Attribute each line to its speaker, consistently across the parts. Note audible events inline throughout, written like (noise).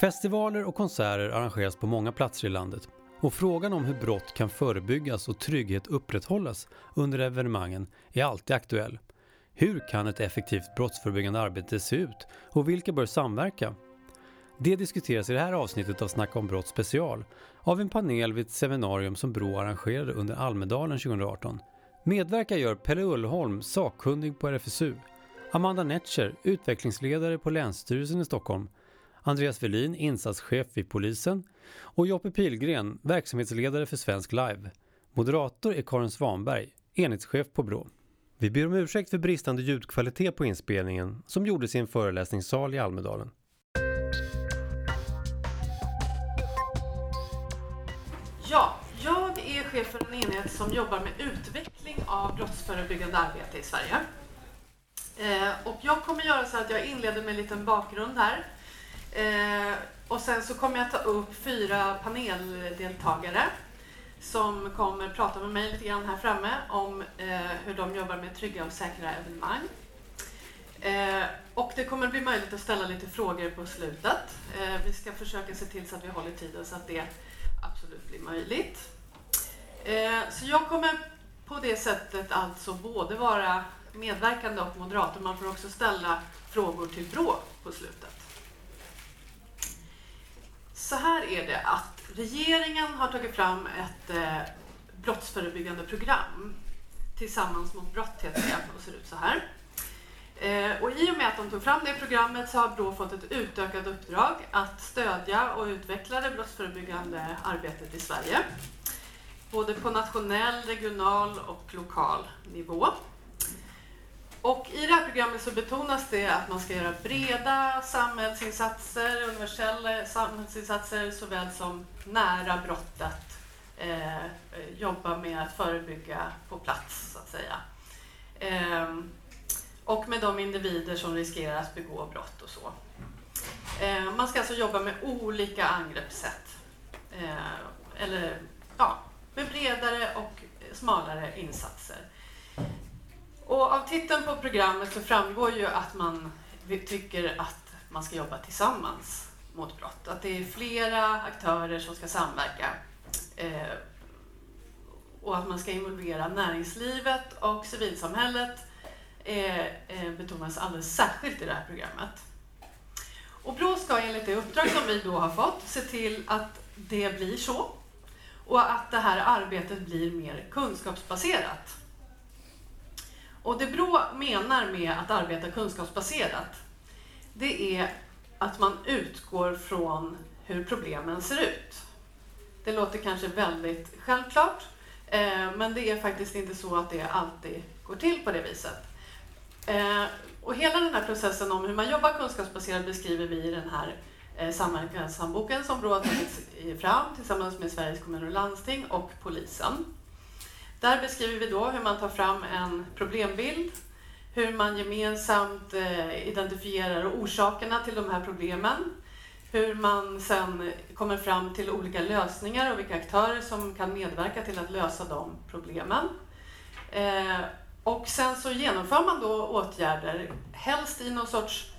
Speaker 1: Festivaler och konserter arrangeras på många platser i landet och frågan om hur brott kan förebyggas och trygghet upprätthållas under evenemangen är alltid aktuell. Hur kan ett effektivt brottsförebyggande arbete se ut och vilka bör samverka? Det diskuteras i det här avsnittet av Snacka om brott special av en panel vid ett seminarium som Brå arrangerade under Almedalen 2018. Medverkar gör Pelle Ullholm, sakkunnig på RFSU, Amanda Netscher, utvecklingsledare på Länsstyrelsen i Stockholm, Andreas Velin, insatschef vid polisen och Joppe Pilgren, verksamhetsledare för Svensk Live. Moderator är Karin Svanberg, enhetschef på Brå. Vi ber om ursäkt för bristande ljudkvalitet på inspelningen som gjordes i en föreläsningssal i Almedalen.
Speaker 2: Ja, jag är chef för en enhet som jobbar med utveckling av brottsförebyggande arbete i Sverige. Eh, och jag kommer göra så att jag inleder med en liten bakgrund här. Eh, och sen så kommer jag ta upp fyra paneldeltagare som kommer prata med mig lite grann här framme om eh, hur de jobbar med trygga och säkra evenemang. Eh, och det kommer bli möjligt att ställa lite frågor på slutet. Eh, vi ska försöka se till så att vi håller tiden så att det absolut blir möjligt. Eh, så jag kommer på det sättet alltså både vara medverkande och moderator. Man får också ställa frågor till Brå på slutet. Så här är det att regeringen har tagit fram ett eh, brottsförebyggande program tillsammans mot brott heter det och ser ut så här. Eh, och I och med att de tog fram det programmet så har Brå fått ett utökat uppdrag att stödja och utveckla det brottsförebyggande arbetet i Sverige. Både på nationell, regional och lokal nivå. Och I det här programmet så betonas det att man ska göra breda samhällsinsatser, universella samhällsinsatser såväl som nära brottet. Eh, jobba med att förebygga på plats, så att säga. Eh, och med de individer som riskerar att begå brott och så. Eh, man ska alltså jobba med olika angreppssätt. Eh, eller ja, med bredare och smalare insatser. Och av titeln på programmet så framgår ju att man tycker att man ska jobba tillsammans mot brott. Att det är flera aktörer som ska samverka. Eh, och att man ska involvera näringslivet och civilsamhället eh, eh, betonas alldeles särskilt i det här programmet. Och Brå ska enligt det uppdrag som vi då har fått se till att det blir så och att det här arbetet blir mer kunskapsbaserat. Och det Brå menar med att arbeta kunskapsbaserat, det är att man utgår från hur problemen ser ut. Det låter kanske väldigt självklart, eh, men det är faktiskt inte så att det alltid går till på det viset. Eh, och hela den här processen om hur man jobbar kunskapsbaserat beskriver vi i den här eh, samverkanshandboken som Brå har tagit fram tillsammans med Sveriges kommuner och landsting och polisen. Där beskriver vi då hur man tar fram en problembild, hur man gemensamt eh, identifierar orsakerna till de här problemen, hur man sen kommer fram till olika lösningar och vilka aktörer som kan medverka till att lösa de problemen. Eh, och sen så genomför man då åtgärder, helst i någon sorts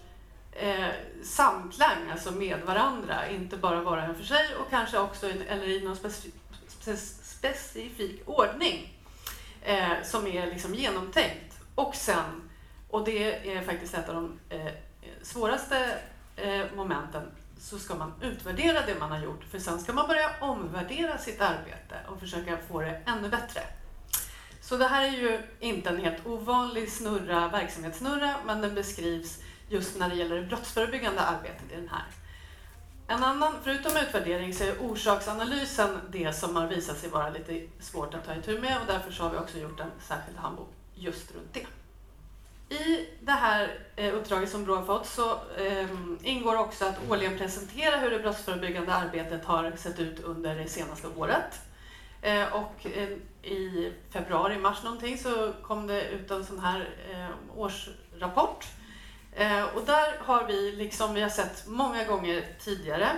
Speaker 2: eh, samklang, alltså med varandra, inte bara var och en för sig och kanske också in, eller i någon specifik, specifik ordning eh, som är liksom genomtänkt. Och sen, och det är faktiskt ett av de eh, svåraste eh, momenten, så ska man utvärdera det man har gjort för sen ska man börja omvärdera sitt arbete och försöka få det ännu bättre. Så det här är ju inte en helt ovanlig snurra, verksamhetssnurra, men den beskrivs just när det gäller det brottsförebyggande arbetet i den här. En annan, förutom utvärdering, så är orsaksanalysen det som har visat sig vara lite svårt att ta itu med och därför så har vi också gjort en särskild handbok just runt det. I det här eh, uppdraget som Brå har fått så ehm, ingår också att årligen presentera hur det brottsförebyggande arbetet har sett ut under det senaste året. Eh, och eh, i februari, mars någonting så kom det ut en sån här årsrapport. Eh, och där har vi, liksom vi har sett många gånger tidigare,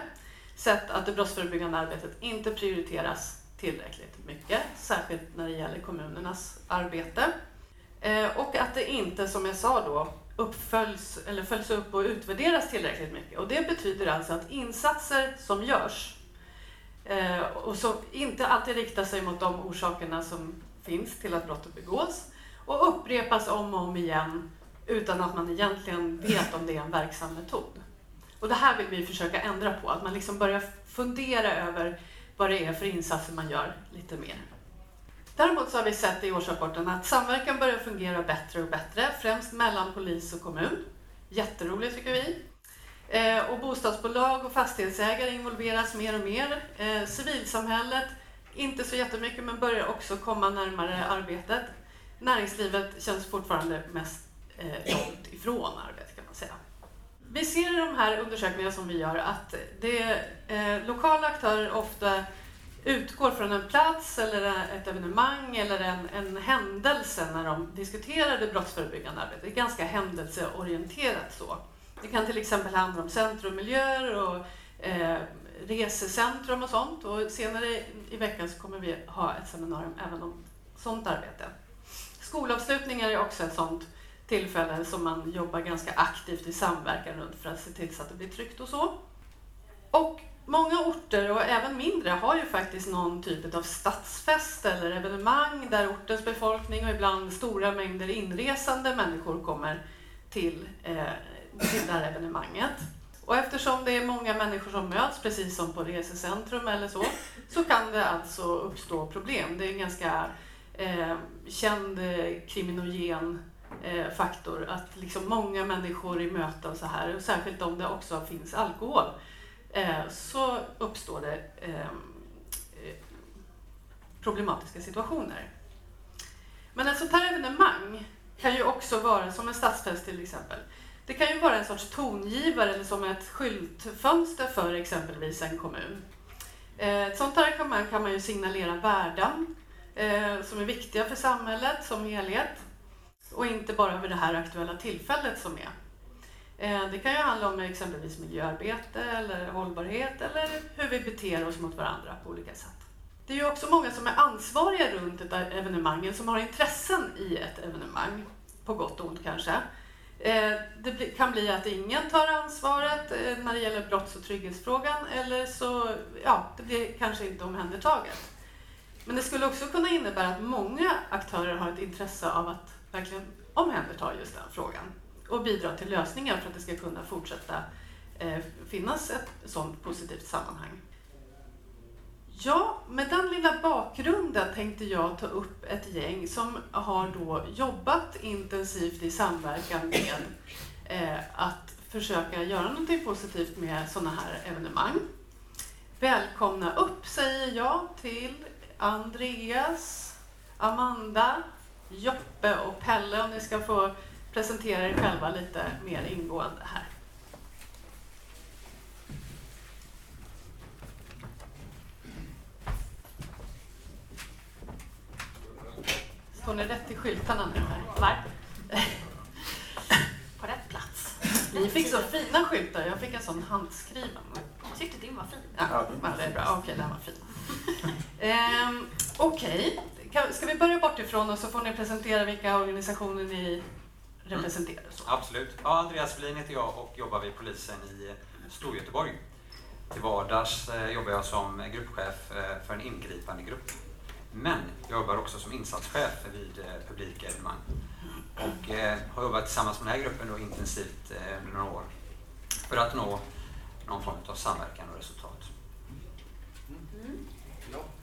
Speaker 2: sett att det brottsförebyggande arbetet inte prioriteras tillräckligt mycket, särskilt när det gäller kommunernas arbete. Eh, och att det inte, som jag sa då, uppföljs, eller följs upp och utvärderas tillräckligt mycket. Och det betyder alltså att insatser som görs eh, och som inte alltid riktar sig mot de orsakerna som finns till att brottet begås och upprepas om och om igen utan att man egentligen vet om det är en verksam metod. Och det här vill vi försöka ändra på, att man liksom börjar fundera över vad det är för insatser man gör lite mer. Däremot så har vi sett i årsrapporten att samverkan börjar fungera bättre och bättre, främst mellan polis och kommun. Jätteroligt tycker vi. Eh, och bostadsbolag och fastighetsägare involveras mer och mer. Eh, civilsamhället, inte så jättemycket, men börjar också komma närmare arbetet. Näringslivet känns fortfarande mest Eh, långt ifrån arbetet kan man säga. Vi ser i de här undersökningarna som vi gör att det, eh, lokala aktörer ofta utgår från en plats eller ett evenemang eller en, en händelse när de diskuterar det brottsförebyggande arbetet. Det är ganska händelseorienterat så. Det kan till exempel handla om centrummiljöer och eh, resecentrum och sånt. Och senare i veckan så kommer vi ha ett seminarium även om sånt arbete. Skolavslutningar är också ett sånt tillfälle som man jobbar ganska aktivt i samverkan runt för att se till så att det blir tryggt och så. Och många orter och även mindre har ju faktiskt någon typ av stadsfest eller evenemang där ortens befolkning och ibland stora mängder inresande människor kommer till, eh, till det här evenemanget. Och eftersom det är många människor som möts, precis som på resecentrum eller så, så kan det alltså uppstå problem. Det är en ganska eh, känd eh, kriminogen Eh, faktor att liksom många människor i möten så här, och särskilt om det också finns alkohol, eh, så uppstår det ehm, eh, problematiska situationer. Men ett sånt här evenemang kan ju också vara som en stadsfest till exempel. Det kan ju vara en sorts tongivare eller som ett skyltfönster för exempelvis en kommun. Eh, ett sånt här kan man, ju signalera värden eh, som är viktiga för samhället som helhet och inte bara vid det här aktuella tillfället som är. Eh, det kan ju handla om exempelvis miljöarbete eller hållbarhet eller hur vi beter oss mot varandra på olika sätt. Det är ju också många som är ansvariga runt ett evenemang, som har intressen i ett evenemang, på gott och ont kanske. Eh, det kan bli att ingen tar ansvaret eh, när det gäller brotts och trygghetsfrågan eller så ja, det blir kanske inte omhändertaget. Men det skulle också kunna innebära att många aktörer har ett intresse av att verkligen omhändertar just den frågan och bidrar till lösningar för att det ska kunna fortsätta eh, finnas ett sådant positivt sammanhang. Ja, med den lilla bakgrunden tänkte jag ta upp ett gäng som har då jobbat intensivt i samverkan med eh, att försöka göra någonting positivt med sådana här evenemang. Välkomna upp säger jag till Andreas, Amanda, Joppe och Pelle om ni ska få presentera er själva lite mer ingående här. Står ni rätt i skyltarna nu? Här? (laughs)
Speaker 3: På rätt plats.
Speaker 2: Ni fick så fina skyltar. Jag fick en sån handskriven.
Speaker 3: Jag tyckte din var fin.
Speaker 2: Ja, det är bra. Okej, den var fin. (laughs) ehm, Okej, okay ska vi börja bortifrån och så får ni presentera vilka organisationer ni representerar? Mm.
Speaker 4: Absolut. Ja, Andreas Flin heter jag och jobbar vid polisen i eh, Storgöteborg. Till vardags eh, jobbar jag som gruppchef eh, för en ingripande grupp men jag jobbar också som insatschef vid publika evenemang. Och har jobbat tillsammans med den här gruppen då intensivt under några år för att nå någon form av samverkan och resultat.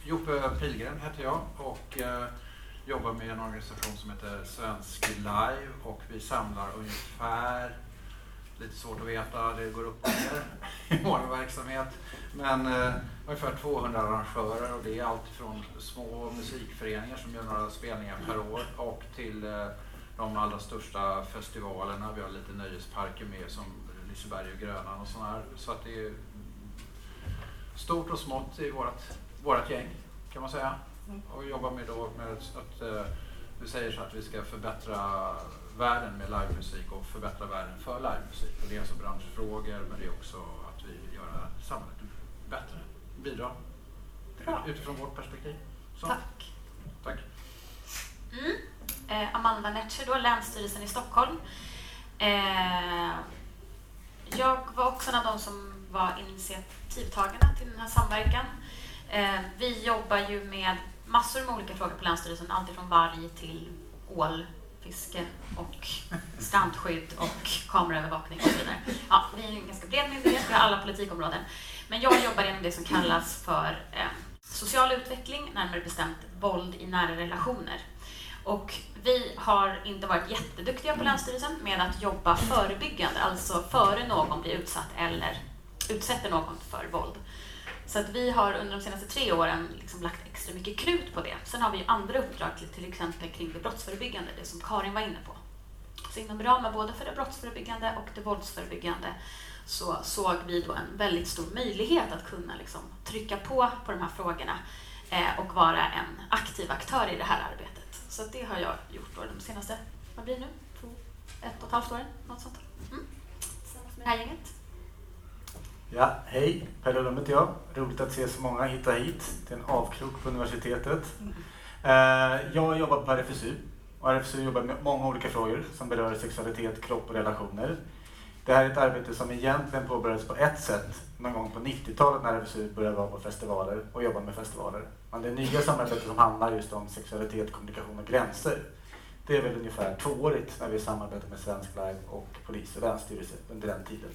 Speaker 5: Joppe Pilgren heter jag och eh, jobbar med en organisation som heter Svensk Live och vi samlar ungefär, lite svårt att veta, det går upp och ner i vår verksamhet, men eh, ungefär 200 arrangörer och det är allt från små musikföreningar som gör några spelningar per år och till eh, de allra största festivalerna. Vi har lite nöjesparker med som Liseberg och Grönan och sådana här. Så att det är stort och smått i vårt, vårt gäng kan man säga. Och jobbar med då med att eh, vi säger så att vi ska förbättra världen med livemusik och förbättra världen för livemusik. Och det är alltså branschfrågor men det är också att vi vill göra samhället bättre bidra Bra. utifrån vårt perspektiv.
Speaker 2: Så. Tack.
Speaker 5: Tack.
Speaker 3: Mm. Eh, Amanda Netcher då, Länsstyrelsen i Stockholm. Eh, jag var också en av de som var initiativtagarna till den här samverkan. Eh, vi jobbar ju med massor med olika frågor på Länsstyrelsen, alltifrån varg till ålfiske och (laughs) strandskydd och kameraövervakning och så vidare. Ja, vi är en ganska bred myndighet, vi har alla politikområden. Men jag jobbar inom det som kallas för eh, social utveckling, närmare bestämt våld i nära relationer. Och vi har inte varit jätteduktiga på Länsstyrelsen med att jobba förebyggande, alltså före någon blir utsatt eller utsätter någon för våld. Så att vi har under de senaste tre åren liksom lagt extra mycket krut på det. Sen har vi ju andra uppdrag, till exempel kring det brottsförebyggande, det som Karin var inne på. Så inom ramen både för det brottsförebyggande och det våldsförebyggande så såg vi då en väldigt stor möjlighet att kunna liksom trycka på på de här frågorna eh, och vara en aktiv aktör i det här arbetet. Så det har jag gjort då de senaste, vad blir det nu, två, ett och ett halvt åren, något sånt. Mm. Tillsammans med det här gänget.
Speaker 6: Ja, hej, Per Lund heter jag. Roligt att se så många hitta hit till en avkrok på universitetet. Eh, jag jobbar på RFSU och RFSU jobbar med många olika frågor som berör sexualitet, kropp och relationer. Det här är ett arbete som egentligen påbörjades på ett sätt någon gång på 90-talet när RFSU började vara på festivaler och jobba med festivaler. Men det nya samarbetet som handlar just om sexualitet, kommunikation och gränser det är väl ungefär tvåårigt när vi samarbetar med Svensk Live och polis och länsstyrelse under den tiden.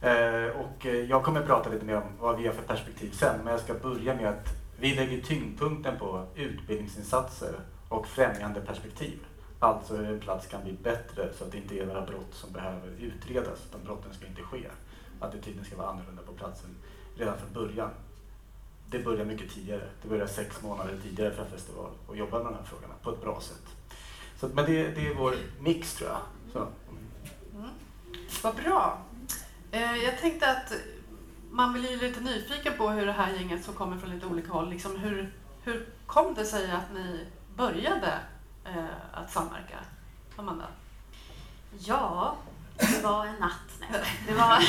Speaker 6: Eh, och eh, jag kommer att prata lite mer om vad vi har för perspektiv sen, men jag ska börja med att vi lägger tyngdpunkten på utbildningsinsatser och främjande perspektiv. Alltså hur en plats kan bli bättre så att det inte är några brott som behöver utredas, utan brotten ska inte ske. Attityden ska vara annorlunda på platsen redan från början. Det börjar mycket tidigare. Det börjar sex månader tidigare för en festival och jobba med de här frågorna på ett bra sätt. Så, men det, det är vår mix tror jag. Så.
Speaker 2: Mm. Vad bra. Eh, jag tänkte att man blir ju lite nyfiken på hur det här gänget som kommer från lite olika håll, liksom hur, hur kom det sig att ni började eh, att samverka? Amanda?
Speaker 3: Ja, det var en natt. Nej, det var (laughs)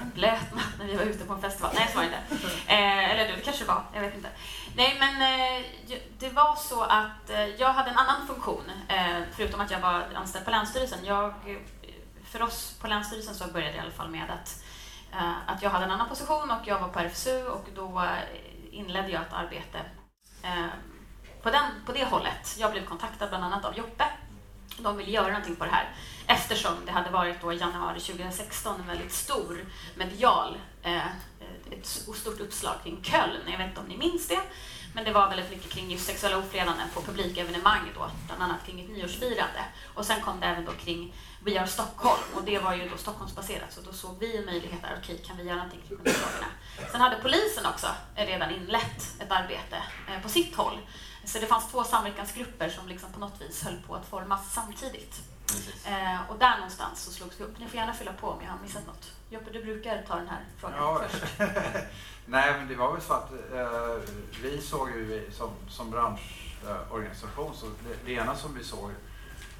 Speaker 3: en blöt natt när vi var ute på en festival. Nej, så var det inte. Eh, eller det kanske det var, jag vet inte. Nej, men eh, det var så att eh, jag hade en annan funktion, eh, förutom att jag var anställd på Länsstyrelsen. Jag, för oss på Länsstyrelsen så började det i alla fall med att, eh, att jag hade en annan position och jag var på RFSU och då eh, inledde jag ett arbete eh, på, den, på det hållet. Jag blev kontaktad bland annat av Joppe de ville göra någonting på det här eftersom det hade varit då i januari 2016 en väldigt stor medial, eh, ett stort uppslag kring Köln. Jag vet inte om ni minns det, men det var väldigt mycket kring just sexuella ofredanden på publikevenemang, då, bland annat kring ett nyårsfirande. Och sen kom det även då kring We Are Stockholm och det var ju då Stockholmsbaserat så då såg vi en möjlighet där, okej kan vi göra någonting kring de frågorna. Sen hade polisen också redan inlett ett arbete eh, på sitt håll så det fanns två samverkansgrupper som liksom på något vis höll på att formas samtidigt.
Speaker 4: Precis.
Speaker 3: Eh, och där någonstans så slogs vi upp. Ni får gärna fylla på om jag har missat något. Joppe, du brukar ta den här frågan
Speaker 5: Ja.
Speaker 3: först. (laughs)
Speaker 5: Nej, men det var väl så att eh, vi såg ju vi- som, som branschorganisation, så det, det ena som vi såg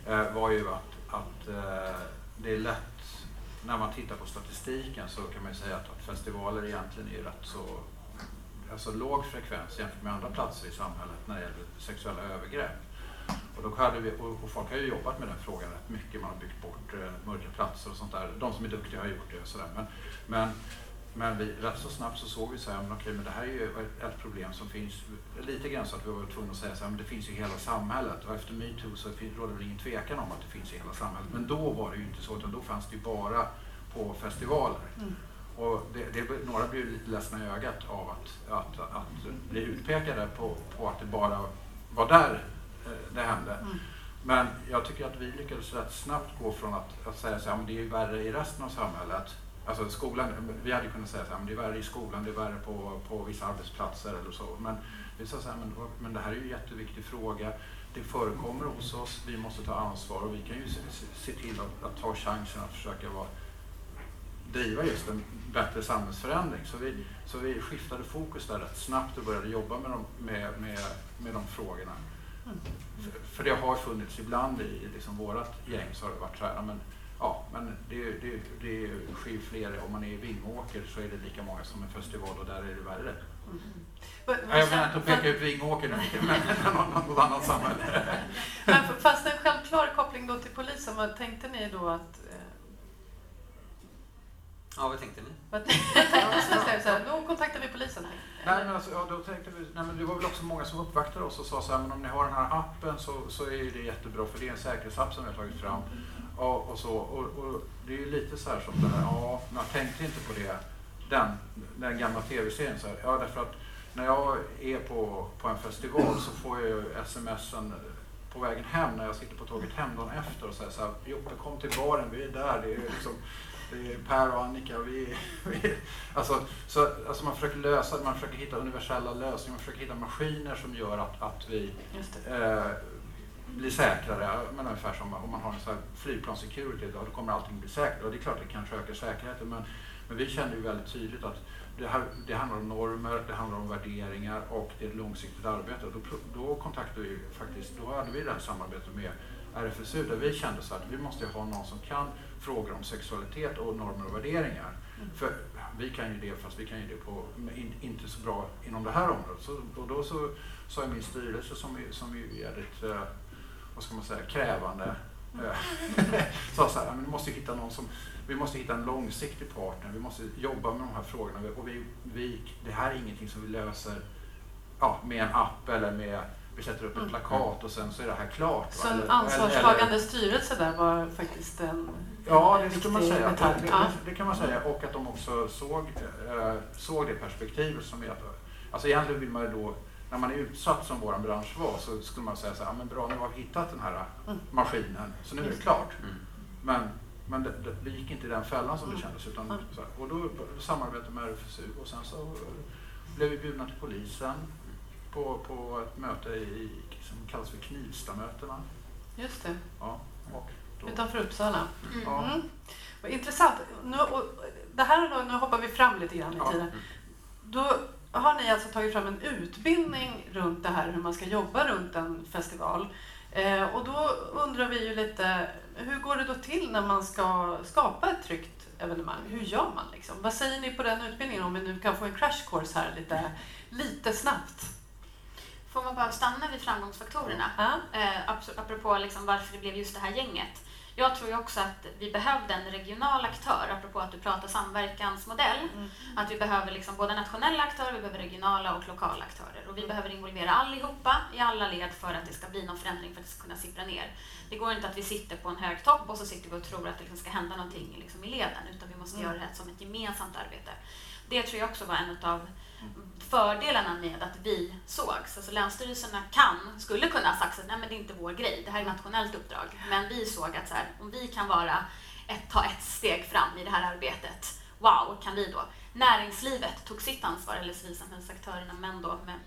Speaker 5: eh, var ju att, att eh, det är lätt, när man tittar på statistiken så kan man ju säga att, att festivaler egentligen är rätt så alltså låg frekvens jämfört med andra platser i samhället när det gäller sexuella övergrepp. Och, då hade vi, och, och folk har ju jobbat med den frågan rätt mycket. Man har byggt bort eh, mörka platser och sånt där. De som är duktiga har gjort det och sådär. Men, men, men vi, rätt så snabbt så såg vi så här, men okej, men det här är ju ett, problem som finns lite grann så att vi var tvungna att säga så här, men det finns i hela samhället. Och efter metoo så råder det ingen tvekan om att det finns i hela samhället. Men då var det ju inte så, utan då fanns det ju bara på festivaler.
Speaker 2: Mm.
Speaker 5: Och det, det, några blev lite ledsna i ögat av att, att, att bli utpekade på, på att det bara var där eh, det hände.
Speaker 2: Mm.
Speaker 5: Men jag tycker att vi lyckades rätt snabbt gå från att, att säga så här, men det är ju värre i resten av samhället. Alltså skolan, vi hade kunnat säga att det är värre i skolan, det är värre på, på vissa arbetsplatser eller så. Men vi sa så här, men, men det här är ju en jätteviktig fråga. Det förekommer hos oss, vi måste ta ansvar och vi kan ju se, se, till att, att ta chansen att försöka vara driva just en bättre samhällsförändring. Så vi, så vi skiftade fokus där rätt snabbt och började jobba med de, med, med, med de frågorna. För, för det har funnits ibland i liksom vårt gäng så har det varit så här, men Ja, men det, det, det sker fler. Om man är i Vingåker så är det lika många som en festival och där är det värre.
Speaker 2: Mm.
Speaker 5: Ja, jag menar inte att peka ut Vingåker nu, men (laughs) något annat samhälle. (laughs)
Speaker 2: Men fast en självklar koppling då till polisen, vad tänkte ni då att... Eh,
Speaker 4: Ja, vad tänkte ni?
Speaker 2: vad tänkte ni? (laughs) Så här, då kontaktar vi polisen.
Speaker 5: Nej, men alltså, ja, då tänkte vi, nej, men det var väl också många som uppvaktade oss och sa så här, men om ni har den här appen så, så är det jättebra för det är en säkerhetsapp som vi har tagit fram. Och, och så, och, och det är ju lite så här som det här, ja, man tänkte inte på det, den, den gamla tv-serien. Så här, ja, därför att när jag är på, på en festival så får jag ju smsen på vägen hem när jag sitter på tåget hem dagen efter och säger så här, Joppe kom till baren, vi är där. Det är liksom, det är Per och Annika. Vi, vi, alltså, så, alltså man försöker lösa man försöker hitta universella lösningar, man försöker hitta maskiner som gör att, att vi eh, blir säkrare. Men ungefär som om man har en sån här flygplanssecurity, då kommer allting bli säkert. Och det är klart det kanske ökar säkerheten, men, men vi kände ju väldigt tydligt att det, här, det handlar om normer, det handlar om värderingar och det är ett långsiktigt arbete. Då, då kontaktade vi faktiskt, då hade vi det här samarbetet med RFSU där vi kände så att vi måste ha någon som kan frågor om sexualitet och normer och värderingar. Mm. För vi kan ju det fast vi kan ju det på, in, inte så bra inom det här området. Så, och då så sa min styrelse som, som är väldigt, eh, vad ska man säga, krävande eh, sa (laughs) så här, vi måste hitta någon som, vi måste hitta en långsiktig partner, vi måste jobba med de här frågorna och vi, vi, det här är ingenting som vi löser ja, med en app eller med vi sätter upp ett mm. plakat och sen så är det här klart.
Speaker 2: Så en ansvarstagande eller, styrelse där var faktiskt en
Speaker 5: Ja, det skulle man säga. Det, det, det, kan man säga. Och att de också såg, äh, såg det perspektivet som är att, alltså egentligen vill man ju då, när man är utsatt som vår bransch var, så skulle man säga så här, men bra nu har vi hittat den här mm. maskinen, så nu är det klart. Mm. Men, men det, det, vi gick inte i den fällan som det mm. kändes. Utan, mm. så här, och då samarbetade med RFSU och sen så blev vi bjudna till polisen på, på ett möte i, som kallas för Knivstamötena.
Speaker 2: Just det.
Speaker 5: Ja, och
Speaker 2: då. Utanför Uppsala. Mm. Mm. Vad intressant. Nu, och det här, nu hoppar vi fram lite grann i ja. tiden. Då har ni alltså tagit fram en utbildning runt det här hur man ska jobba runt en festival. Eh, och då undrar vi ju lite, hur går det då till när man ska skapa ett tryggt evenemang? Hur gör man liksom? Vad säger ni på den utbildningen om vi nu kan få en crash course här lite, lite snabbt?
Speaker 3: Får man bara stanna vid framgångsfaktorerna? Ja. Eh, apropå liksom varför det blev just det här gänget. Jag tror ju också att vi behövde en regional aktör, apropå att du pratar samverkansmodell. Mm. Att vi behöver liksom både nationella aktörer, vi behöver regionala och lokala aktörer. Och vi mm. behöver involvera allihopa i alla led för att det ska bli någon förändring, för att det ska kunna sippra ner. Det går inte att vi sitter på en hög topp och så sitter vi och tror att det liksom ska hända någonting liksom i leden, utan vi måste mm. göra det som ett gemensamt arbete. Det tror jag också var en av fördelarna med att vi sågs. Alltså länsstyrelserna kan, skulle kunna ha sagt att nej men det är inte vår grej, det här är ett nationellt uppdrag. Men vi såg att så här, om vi kan vara ett, ta ett steg fram i det här arbetet, wow, kan vi då? Näringslivet tog sitt ansvar, eller civilsamhällsaktörerna, men då med,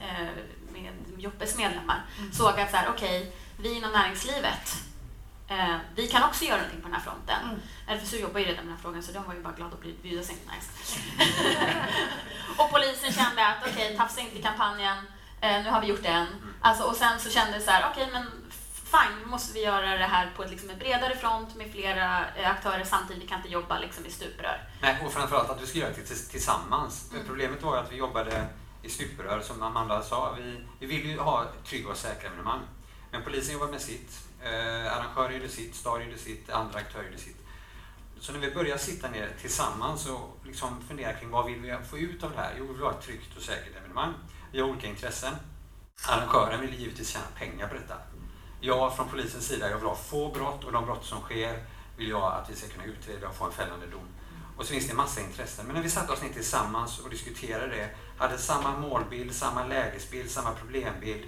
Speaker 3: eh, med Joppes medlemmar, mm. såg att så här, okej, okay, vi inom näringslivet Eh, vi kan också göra någonting på den här fronten. Mm. RFSU jobbar ju redan med den här frågan så de var ju bara glada att bli bjudas in. Nice. (laughs) och polisen kände att okej, okay, tafsa inte i kampanjen, eh, nu har vi gjort den. Mm. Alltså, och sen så kände det så här, okej okay, men fine, nu måste vi göra det här på ett, liksom, en bredare front med flera eh, aktörer samtidigt. Vi kan inte jobba liksom, i stuprör.
Speaker 4: Nej, och framförallt att vi ska göra det tillsammans. Mm. Problemet var ju att vi jobbade i stuprör, som Amanda sa. Vi, vi vill ju ha trygga och säkra evenemang. Men polisen jobbar med sitt. Eh, arrangörer gjorde sitt, stad gjorde sitt, andra aktörer gjorde sitt. Så när vi började sitta ner tillsammans och liksom fundera kring vad vill vi få ut av det här? Jo, vi vill ha ett tryggt och säkert evenemang. Vi har olika intressen. Arrangören vill givetvis tjäna pengar på detta. Jag från polisens sida, jag vill ha få brott och de brott som sker vill jag att vi ska kunna utreda och få en fällande dom. Och så finns det en massa intressen. Men när vi satte oss ner tillsammans och diskuterade det, hade samma målbild, samma lägesbild, samma problembild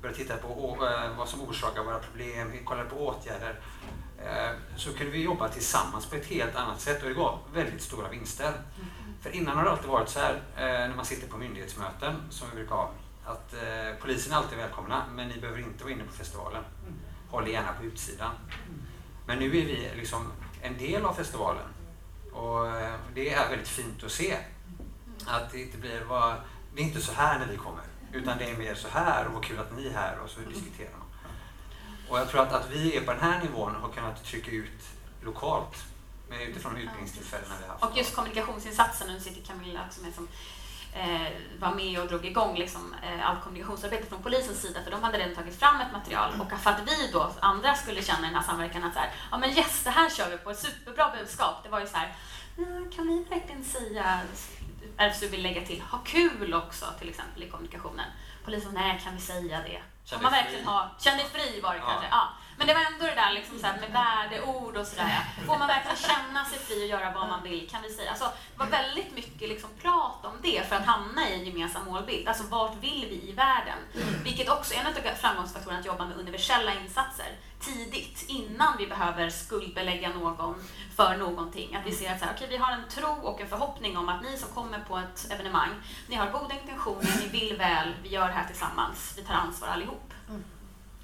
Speaker 4: började titta på eh, vad som orsakar våra problem, kollade på åtgärder. Eh, så kunde vi jobba tillsammans på ett helt annat sätt och det gav väldigt stora vinster. Mm. För innan har det alltid varit så här eh, när man sitter på myndighetsmöten som vi brukar ha att polisen är alltid välkomna men ni behöver inte vara inne på festivalen. Håll Håll gärna på utsidan. Men nu är vi liksom en del av festivalen och det är väldigt fint att se att det inte blir, det är inte så här när vi kommer. Utan det är mer så här och vad kul att ni är här och så diskuterar man. Och jag tror att, att vi är på den här nivån har kunnat trycka ut lokalt med utifrån utbildningstillfällena vi haft.
Speaker 3: Och just kommunikationsinsatsen, nu sitter Camilla också med som eh, var med och drog igång liksom, eh, allt kommunikationsarbete från polisens sida, för de hade redan tagit fram ett material. Och för att vi då, andra, skulle känna i den här samverkan att så här, ja men yes, det här kör vi på, ett superbra budskap. Det var ju så här, kan vi verkligen säga, RFSU vill lägga till, ha kul också till exempel i kommunikationen. Polisen, nej kan vi säga det?
Speaker 4: Känn
Speaker 3: man verkligen ha, känn dig fri var det
Speaker 4: Ja.
Speaker 3: kanske. Ja. Men det var ändå det där liksom så här med värdeord och sådär. Får man verkligen känna sig fri och göra vad man vill? Kan vi säga. Alltså, det var väldigt mycket liksom prat om det för att hamna i en gemensam målbild. Alltså vart vill vi i världen? Vilket också är en av framgångsfaktorerna att jobba med universella insatser tidigt innan vi behöver skuldbelägga någon för någonting. Att vi ser att så här, okay, vi har en tro och en förhoppning om att ni som kommer på ett evenemang, ni har goda intentioner, ni vill väl, vi gör det här tillsammans, vi tar ansvar allihop.
Speaker 2: Mm.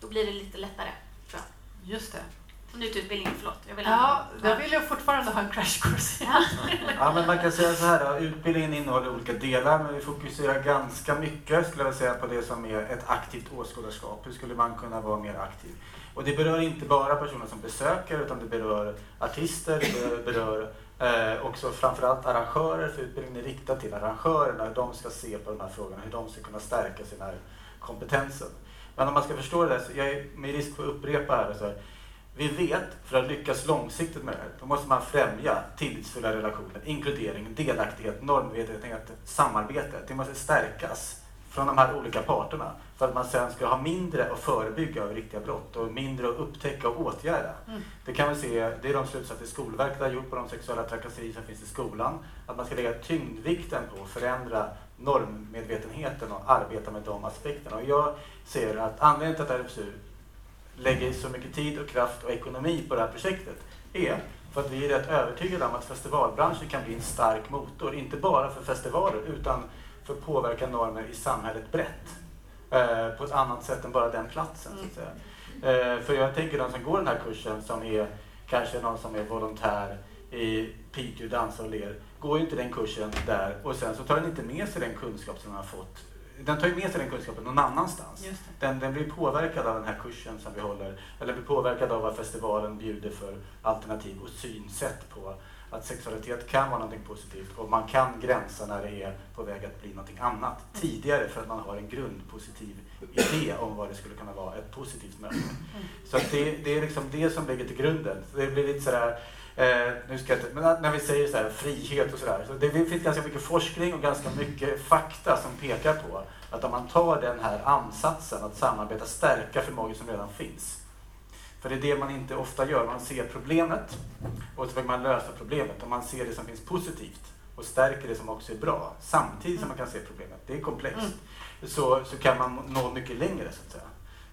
Speaker 3: Då blir det lite lättare, tror jag.
Speaker 2: Just det.
Speaker 3: Som utbildningen, förlåt. Jag vill
Speaker 2: Ja,
Speaker 3: ändå-
Speaker 2: jag vill ju fortfarande ha en crashkurs. (laughs)
Speaker 3: Ja.
Speaker 6: Ja, men man kan säga så här då, utbildningen innehåller olika delar men vi fokuserar ganska mycket skulle jag säga på det som är ett aktivt åskådarskap. Hur skulle man kunna vara mer aktiv? Och det berör inte bara personer som besöker utan det berör artister, det berör eh, också framförallt arrangörer för utbildningen är riktad till arrangörerna, hur de ska se på de här frågorna, hur de ska kunna stärka sin här kompetensen. Men om man ska förstå det här, så jag är med risk för att upprepa här, så här vi vet, för att lyckas långsiktigt med det här, då måste man främja tillitsfulla relationer, inkludering, delaktighet, normmedvetenhet, samarbete. Det måste stärkas från de här olika parterna för att man sen ska ha mindre att förebygga av riktiga brott och mindre att upptäcka och åtgärda.
Speaker 2: Mm.
Speaker 6: Det kan vi se, det är de slutsatser Skolverket har gjort på de sexuella trakasserier som finns i skolan. Att man ska lägga tyngdvikten på att förändra normmedvetenheten och arbeta med de aspekterna. Och jag ser att anledningen till att RFSU lägger så mycket tid och kraft och ekonomi på det här projektet är för att vi är rätt övertygade om att festivalbranschen kan bli en stark motor, inte bara för festivaler utan för att påverka normer i samhället brett. Eh, på ett annat sätt än bara den platsen. Så att säga. Eh, för jag tänker de som går den här kursen som är kanske någon som är volontär i Piteå Dansa och Ler, går ju inte den kursen där och sen så tar den inte med sig den kunskap som den har fått. Den tar ju med sig den kunskapen någon annanstans. Den, den blir påverkad av den här kursen som vi håller, eller blir påverkad av vad festivalen bjuder för alternativ och synsätt på att sexualitet kan vara någonting positivt och man kan gränsa när det är på väg att bli någonting annat tidigare för att man har en grundpositiv idé om vad det skulle kunna vara ett positivt möte. Så att det, det är liksom det som ligger till grunden. Så det blir lite sådär Eh, nu ska inte, men när vi säger så här, frihet och sådär. Så det finns ganska mycket forskning och ganska mycket fakta som pekar på att om man tar den här ansatsen att samarbeta, stärka förmågor som redan finns. För det är det man inte ofta gör. Man ser problemet och så vill man lösa problemet. Och man ser det som finns positivt och stärker det som också är bra samtidigt som man kan se problemet. Det är komplext. Så, så kan man nå mycket längre så att säga.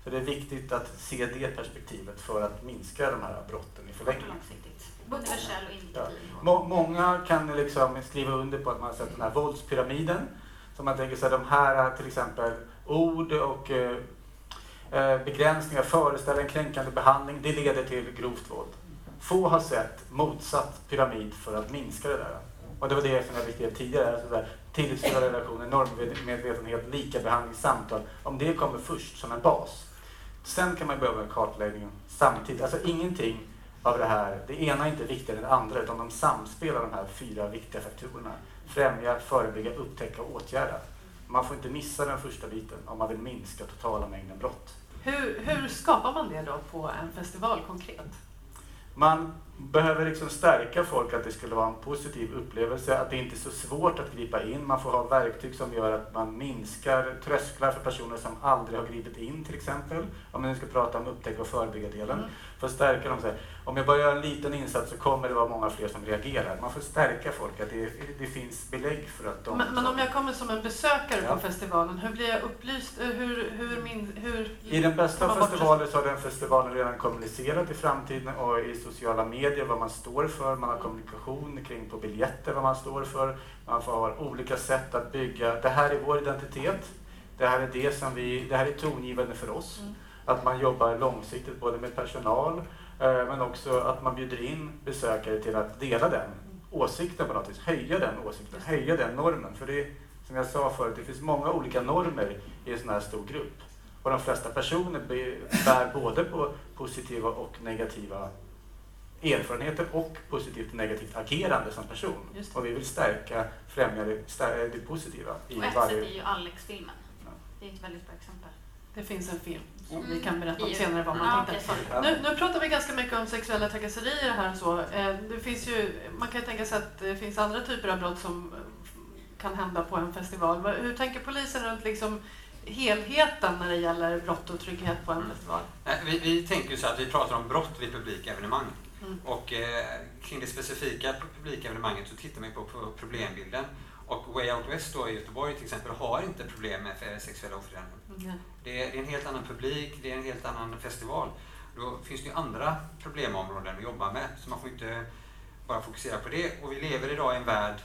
Speaker 6: Så det är viktigt att se det perspektivet för att minska de här brotten i förlängningen.
Speaker 3: Universell och indikativ.
Speaker 6: Må, många kan liksom skriva under på att man har sett den här våldspyramiden. Så man tänker sig de här till exempel ord och Eh, begränsningar, föreställa begränsningar, kränkande behandling, det leder till grovt våld. Få har sett motsatt pyramid för att minska det där. Och det var det som jag beskrev tidigare, alltså där, tillitsfulla relationer, normmedvetenhet, likabehandling, samtal. Om det kommer först som en bas. Sen kan man börja med kartläggningen samtidigt. Alltså ingenting av det här, det ena är inte viktigare än det andra utan de samspelar de här fyra viktiga faktorerna. Främja, förebygga, upptäcka och åtgärda. Man får inte missa den första biten om man vill minska totala mängden brott.
Speaker 2: Hur, hur skapar man det då på en festival konkret?
Speaker 6: Man behöver liksom stärka folk att det skulle vara en positiv upplevelse, att det inte är så svårt att gripa in. Man får ha verktyg som gör att man minskar trösklar för personer som aldrig har gripit in till exempel. Om man nu ska prata om upptäcka och förebygga delen.
Speaker 2: Mm.
Speaker 6: För att stärka dem. Så här, om jag bara gör en liten insats så kommer det vara många fler som reagerar. Man får stärka folk, att det, det finns belägg för att de...
Speaker 2: Men, men om jag kommer som en besökare
Speaker 6: Ja.
Speaker 2: på festivalen, hur blir jag upplyst? Eh, Hur, hur, min, hur
Speaker 6: I den bästa av festivaler så har den festivalen redan kommunicerat i framtiden och i sociala medier vad man står för. Man har kommunikation kring på biljetter vad man står för. Man får ha olika sätt att bygga. Det här är vår identitet. Det här är det som vi, det här är tongivande för oss.
Speaker 2: Mm.
Speaker 6: Att man jobbar långsiktigt både med personal eh, men också att man bjuder in besökare till att dela den åsikten på något vis. Höja den åsikten, höja den normen. För det, som jag sa förut, det finns många olika normer i en sån här stor grupp. Och de flesta personer bär både på positiva och negativa erfarenheter och positivt och negativt agerande som person. Och vi vill stärka, främja det, stärka det positiva.
Speaker 3: I och ett varje... sätt är ju Alex-filmen. Ja. Det är ett väldigt bra exempel.
Speaker 2: Det finns en film som mm. vi kan berätta om senare vad man ja, tittar nu, nu pratar vi ganska mycket om sexuella trakasserier här och så. Eh, det finns ju, man kan tänka sig att det finns andra typer av brott som kan hända på en festival. Hur tänker polisen runt liksom helheten när det gäller brott och trygghet på en mm. festival?
Speaker 4: Vi, vi tänker så att vi pratar om brott vid publikevenemang. Mm. Och eh, kring det specifika publikevenemanget så tittar man på, problembilden. Och Way Out West då i Göteborg till exempel har inte problem med sexuella ofredanden. Mm. Det, är, en helt annan publik, det är en helt annan festival. Då finns det ju andra problemområden att jobba med, så man får inte bara fokusera på det. Och vi lever idag i en värld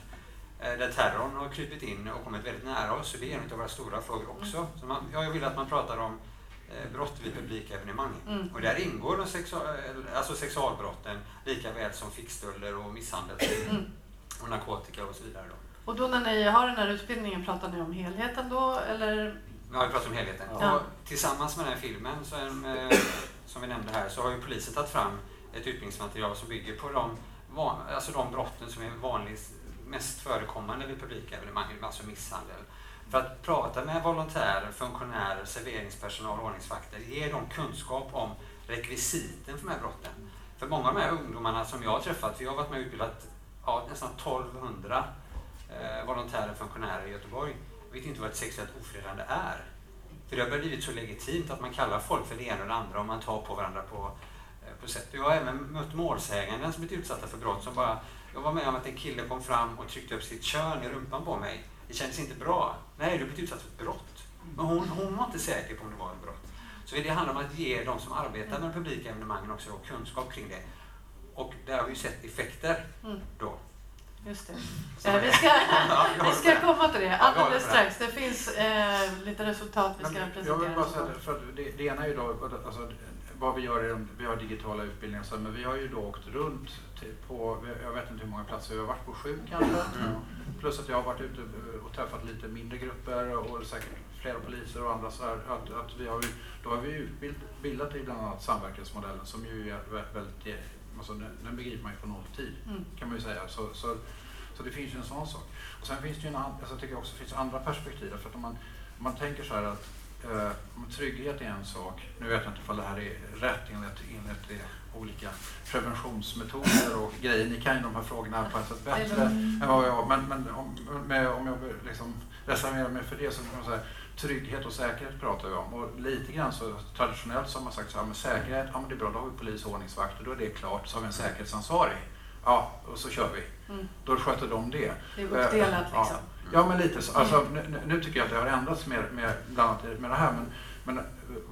Speaker 4: eh, där terrorn har krypit in och kommit väldigt nära oss, så det är en av våra stora frågor också. Mm. Så man, jag vill att man pratar om brott vid publikevenemang. Mm. Och där ingår de sexual, alltså sexualbrotten lika väl som fickstölder och misshandel mm. och narkotika och så vidare. Då.
Speaker 2: Och då när ni har den här utbildningen, pratar ni om helheten då eller?
Speaker 4: Ja, vi pratar om helheten. Ja. Och tillsammans med den här filmen som, eh, som vi nämnde här så har ju polisen tagit fram ett utbildningsmaterial som bygger på de, alltså de brotten som är vanligast, mest förekommande vid publikevenemang, alltså misshandel. För att prata med volontärer, funktionärer, serveringspersonal och ordningsvakter, ge dem kunskap om rekvisiten för de här brotten. För många av de här ungdomarna som jag har träffat, vi har varit med och utbildat ja, nästan 1200 eh, volontärer och funktionärer i Göteborg vet inte vad ett sexuellt ofredande är. För det har blivit så legitimt att man kallar folk för det ena och det andra och man tar på varandra på, eh, på sätt. Jag har även mött målsäganden som blivit utsatta för brott som bara, jag var med om att en kille kom fram och tryckte upp sitt kön i rumpan på mig. Det kändes inte bra. Nej, du har blivit utsatt för ett brott. Men hon, hon var inte säker på om det var ett brott. Så det handlar om att ge de som arbetar med publika evenemangen också kunskap kring det. Och där har vi sett effekter mm. då.
Speaker 2: Just det. Eh, vi, ska, (laughs) vi ska komma till det alldeles strax. Det finns eh, lite resultat vi ska Men, presentera.
Speaker 5: Jag vill bara säga det, för det, det ena är ju då alltså, vad vi gör är vi har digitala utbildningar, så, men vi har ju då åkt runt till, på, jag vet inte hur många platser, vi har varit på sju kanske. Mm. Plus att jag har varit ute och träffat lite mindre grupper och säkert flera poliser och andra. Så här, att, att vi har, då har vi utbildat i bland annat samverkansmodellen som ju är väldigt Alltså, den, den begriper man ju på nolltid mm. kan man ju säga. Så, så, så det finns ju en sån sak. Och sen finns det ju en, alltså, jag tycker också finns andra perspektiv. För att om man, om man tänker så här att eh, trygghet är en sak. Nu vet jag inte om det här är rätt enligt, enligt det, olika preventionsmetoder och grejer. Ni kan ju de här frågorna på ett sätt bättre än vad jag Men, men om, med, om jag liksom reserverar mig för det så kan man säga trygghet och säkerhet pratar vi om. Och lite grann så traditionellt så har man sagt så här, men säkerhet, ja men det är bra, då har vi polis och ordningsvakter, då är det klart. Så har vi en säkerhetsansvarig. Ja, och så kör vi. Mm. Då sköter de det.
Speaker 2: Det är uppdelat eh, liksom.
Speaker 5: Ja, ja men lite så. Alltså, nu, nu, tycker jag att det har ändrats med, med, bland annat med det här. Men, men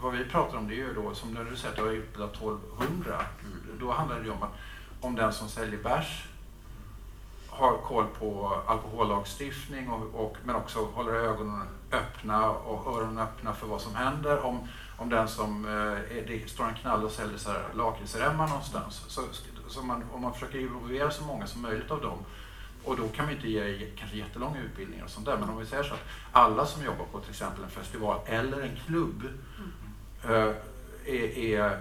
Speaker 5: vad vi pratar om det är ju då, som när du säger att du har utbildat 1200, mm. då handlar det ju om att om den som säljer bärs har koll på alkohollagstiftning och, och, men också håller ögonen öppna och öronen öppna för vad som händer. Om, om den som eh, det står en knall och säljer lakritsremmar någonstans. Så, så man, om man försöker involvera så många som möjligt av dem och då kan vi inte ge kanske jättelånga utbildningar och sånt där. Men om vi säger så att alla som jobbar på till exempel en festival eller en klubb mm. eh, är, är